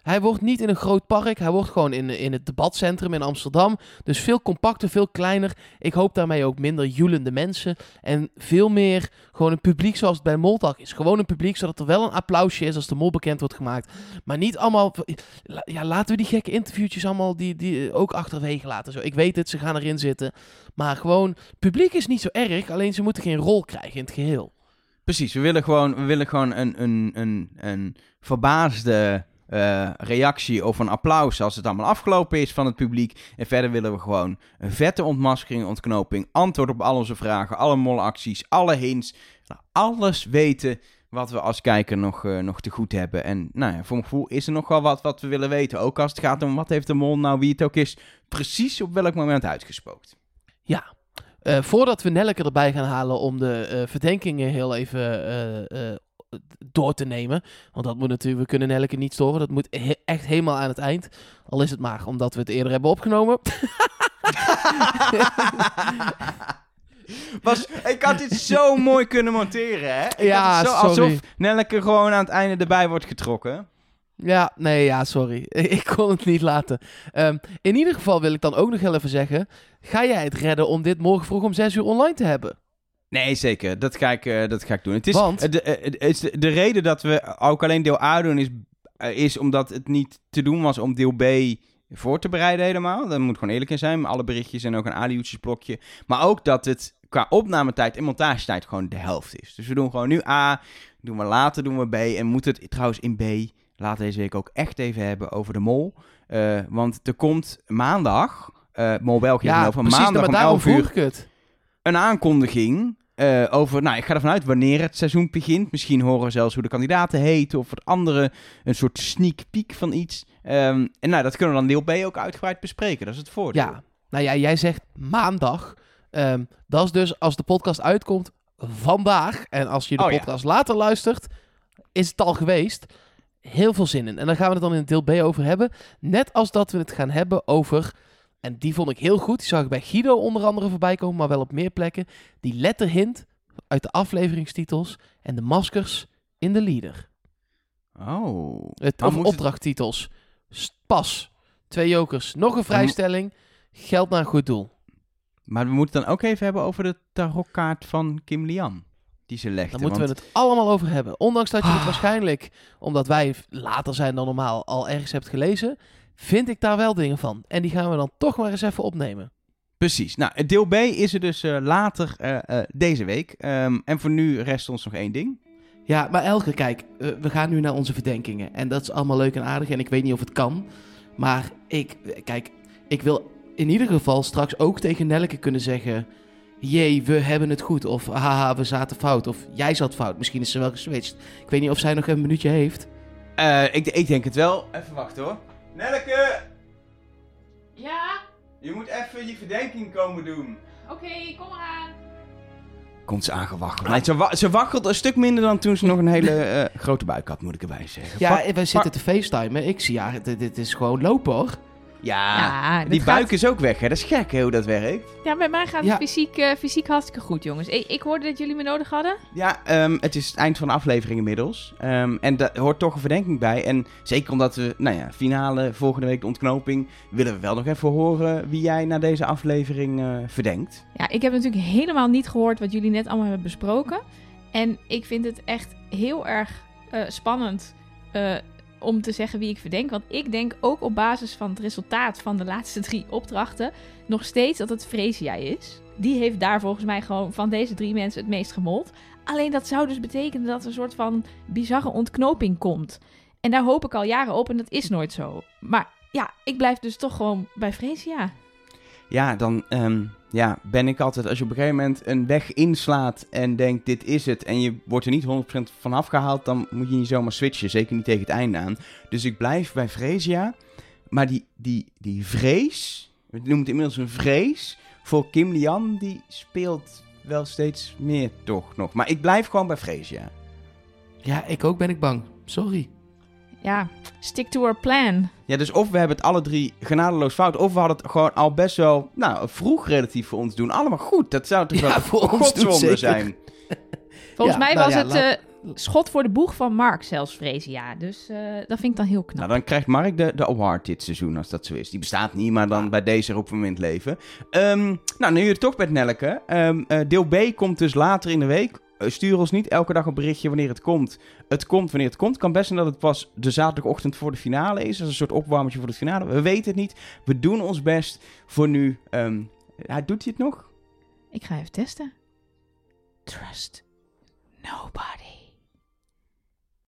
Hij wordt niet in een groot park. Hij wordt gewoon in, in het debatcentrum in Amsterdam. Dus veel compacter, veel kleiner. Ik hoop daarmee ook minder joelende mensen. En veel meer gewoon een publiek zoals het bij Moldag is. Gewoon een publiek zodat er wel een applausje is als de mol bekend wordt gemaakt. Maar niet allemaal... Ja, laten we die gekke interviewtjes allemaal die, die ook achterwege laten. Zo, ik weet het, ze gaan erin zitten. Maar gewoon, publiek is niet zo erg. Alleen ze moeten geen rol krijgen in het geheel.
Precies, we willen gewoon, we willen gewoon een, een, een, een verbaasde eh, reactie of een applaus als het allemaal afgelopen is van het publiek. En verder willen we gewoon een vette ontmaskering, ontknoping, antwoord op al onze vragen, alle molacties, alle hints. Nou, alles weten wat we als kijker nog, eh, nog te goed hebben. En nou ja, voor mijn gevoel is er nog wel wat wat we willen weten. Ook als het gaat om wat heeft de mol nou, wie het ook is, precies op welk moment uitgespookt.
Ja. Eh, voordat we Nelleke erbij gaan halen om de eh, verdenkingen heel even eh, door te nemen. Want dat moet natuurlijk, we kunnen Nelleke niet storen. Dat moet he- echt helemaal aan het eind. Al is het maar omdat we het eerder hebben opgenomen.
Was, ik had dit zo mooi kunnen monteren, hè? Ik
Ja,
zo. Alsof Nelleke gewoon aan het einde erbij wordt getrokken.
Ja, nee, ja, sorry. ik kon het niet laten. Ehm, in ieder geval wil ik dan ook nog heel even zeggen. Ga jij het redden om dit morgen vroeg om 6 uur online te hebben?
Nee, zeker. Dat ga ik, eh, dat ga ik doen. Het is,
Want?
eh, de, eh, het is de, de reden dat we ook alleen deel A doen is, is omdat het niet te doen was om deel B voor te bereiden helemaal. Daar moet gewoon eerlijk in zijn. Alle berichtjes en ook een ADU-blokje. Maar ook dat het qua opnametijd en montagetijd gewoon de helft is. Dus we doen gewoon nu A, doen we later doen we B. En moeten het trouwens in B later deze week ook echt even hebben over de mol. Want er komt maandag, Mol België
Ja,
over
precies.
maandag
maar
om
daarom
11 uur
vroeg ik het.
Een aankondiging eh, over, nou, ik ga ervan uit wanneer het seizoen begint. Misschien horen we zelfs hoe de kandidaten heten of wat andere, een soort sneak peek van iets. Ehm, en nou, dat kunnen we dan deel B ook uitgebreid bespreken. Dat is het voordeel.
Ja, nou ja, jij zegt maandag. Ehm, dat is dus als de podcast uitkomt vandaag. En als je de
Oh, ja.
podcast later luistert, is het al geweest. Heel veel zin in. En dan gaan we het dan in deel B over hebben. Net als dat we het gaan hebben over. En die vond ik heel goed. Die zag ik bij Guido onder andere voorbij komen, maar wel op meer plekken. Die letterhint uit de afleveringstitels en de maskers in de leader.
Oh.
Het, of
het-
opdrachttitels. Pas. Twee jokers. Nog een vrijstelling. Geld naar een goed doel.
Maar we moeten het dan ook even hebben over de tarotkaart van Kim Lian. Die ze legde.
Daar moeten
want-
we het allemaal over hebben. Ondanks dat je het
Ah.
waarschijnlijk, omdat wij later zijn dan normaal, al ergens hebt gelezen, vind ik daar wel dingen van. En die gaan we dan toch maar eens even opnemen.
Precies. Nou, deel B is er dus eh, later eh, eh, deze week. Ehm, en voor nu rest ons nog één ding.
Ja, maar Elke, kijk, we gaan nu naar onze verdenkingen. En dat is allemaal leuk en aardig en ik weet niet of het kan. Maar ik, kijk, ik wil in ieder geval straks ook tegen Nelke kunnen zeggen... Jee, we hebben het goed. Of haha, we zaten fout. Of jij zat fout. Misschien is ze wel geswitcht. Ik weet niet of zij nog een minuutje heeft.
Ik, ik denk het wel. Even wachten hoor. Nelke,
Ja,
je moet even je verdenking komen doen.
oké, kom eraan.
Komt ze aangewaggeld. Nee, ze, wa- ze waggelt een stuk minder dan toen ze nog een hele eh, grote buik had, moet ik erbij zeggen.
Ja, wij zitten te facetimen. Ik zie ja, dit, dit is gewoon lopen hoor.
Ja,
Ja,
die buik
gaat-
is ook weg, hè? Dat is gek, hè, hoe dat werkt.
Ja, bij mij gaat
Ja.
het fysiek, eh, fysiek hartstikke goed, jongens. Ik, ik hoorde dat jullie me nodig hadden.
Ja, ehm, het is het eind van de aflevering inmiddels. Ehm, en daar hoort toch een verdenking bij. En zeker omdat we, nou ja, finale, volgende week de ontknoping... willen we wel nog even horen wie jij na deze aflevering eh, verdenkt.
Ja, ik heb natuurlijk helemaal niet gehoord wat jullie net allemaal hebben besproken. En ik vind het echt heel erg eh, spannend eh, om te zeggen wie ik verdenk. Want ik denk ook op basis van het resultaat van de laatste drie opdrachten... nog steeds dat het Freesia is. Die heeft daar volgens mij gewoon van deze drie mensen het meest gemold. Alleen dat zou dus betekenen dat er een soort van bizarre ontknoping komt. En daar hoop ik al jaren op en dat is nooit zo. Maar ja, ik blijf dus toch gewoon bij Freesia.
Ja, dan ehm, ja, ben ik altijd... Als je op een gegeven moment een weg inslaat en denkt dit is het... en je wordt er niet 100% van afgehaald... dan moet je niet zomaar switchen. Zeker niet tegen het einde aan. Dus ik blijf bij Freesia. Maar die, die, die vrees... We noemen het inmiddels een vrees... voor Kim Lian, die speelt wel steeds meer toch nog. Maar ik blijf gewoon bij Freesia.
Ja, ik ook ben ik bang. Sorry.
Ja, stick to our plan.
Ja, dus of we hebben het alle drie genadeloos fout, of we hadden het gewoon al best wel, nou, vroeg relatief voor ons doen. Allemaal goed. Dat zou toch
Ja,
wel
voor
godswonde zijn.
Volgens
Ja,
mij
nou
was
ja,
het
laat-
eh, schot voor de boeg van Mark zelfs, Freesia. Dus eh, dat vind ik dan heel knap.
Nou, dan krijgt Mark de, de award dit seizoen, als dat zo is. Die bestaat niet, maar dan bij deze roepen we hem in het leven. Ehm, nou, nu je het toch bent, Nelleke. Ehm, eh, deel B komt dus later in de week. Eh, stuur ons niet elke dag een berichtje wanneer het komt. Het komt wanneer het komt. Kan best zijn dat het pas de zaterdagochtend voor de finale is. Als een soort opwarmertje voor de finale. We weten het niet. We doen ons best voor nu. Ja, doet hij het nog?
Ik ga even testen. Trust nobody.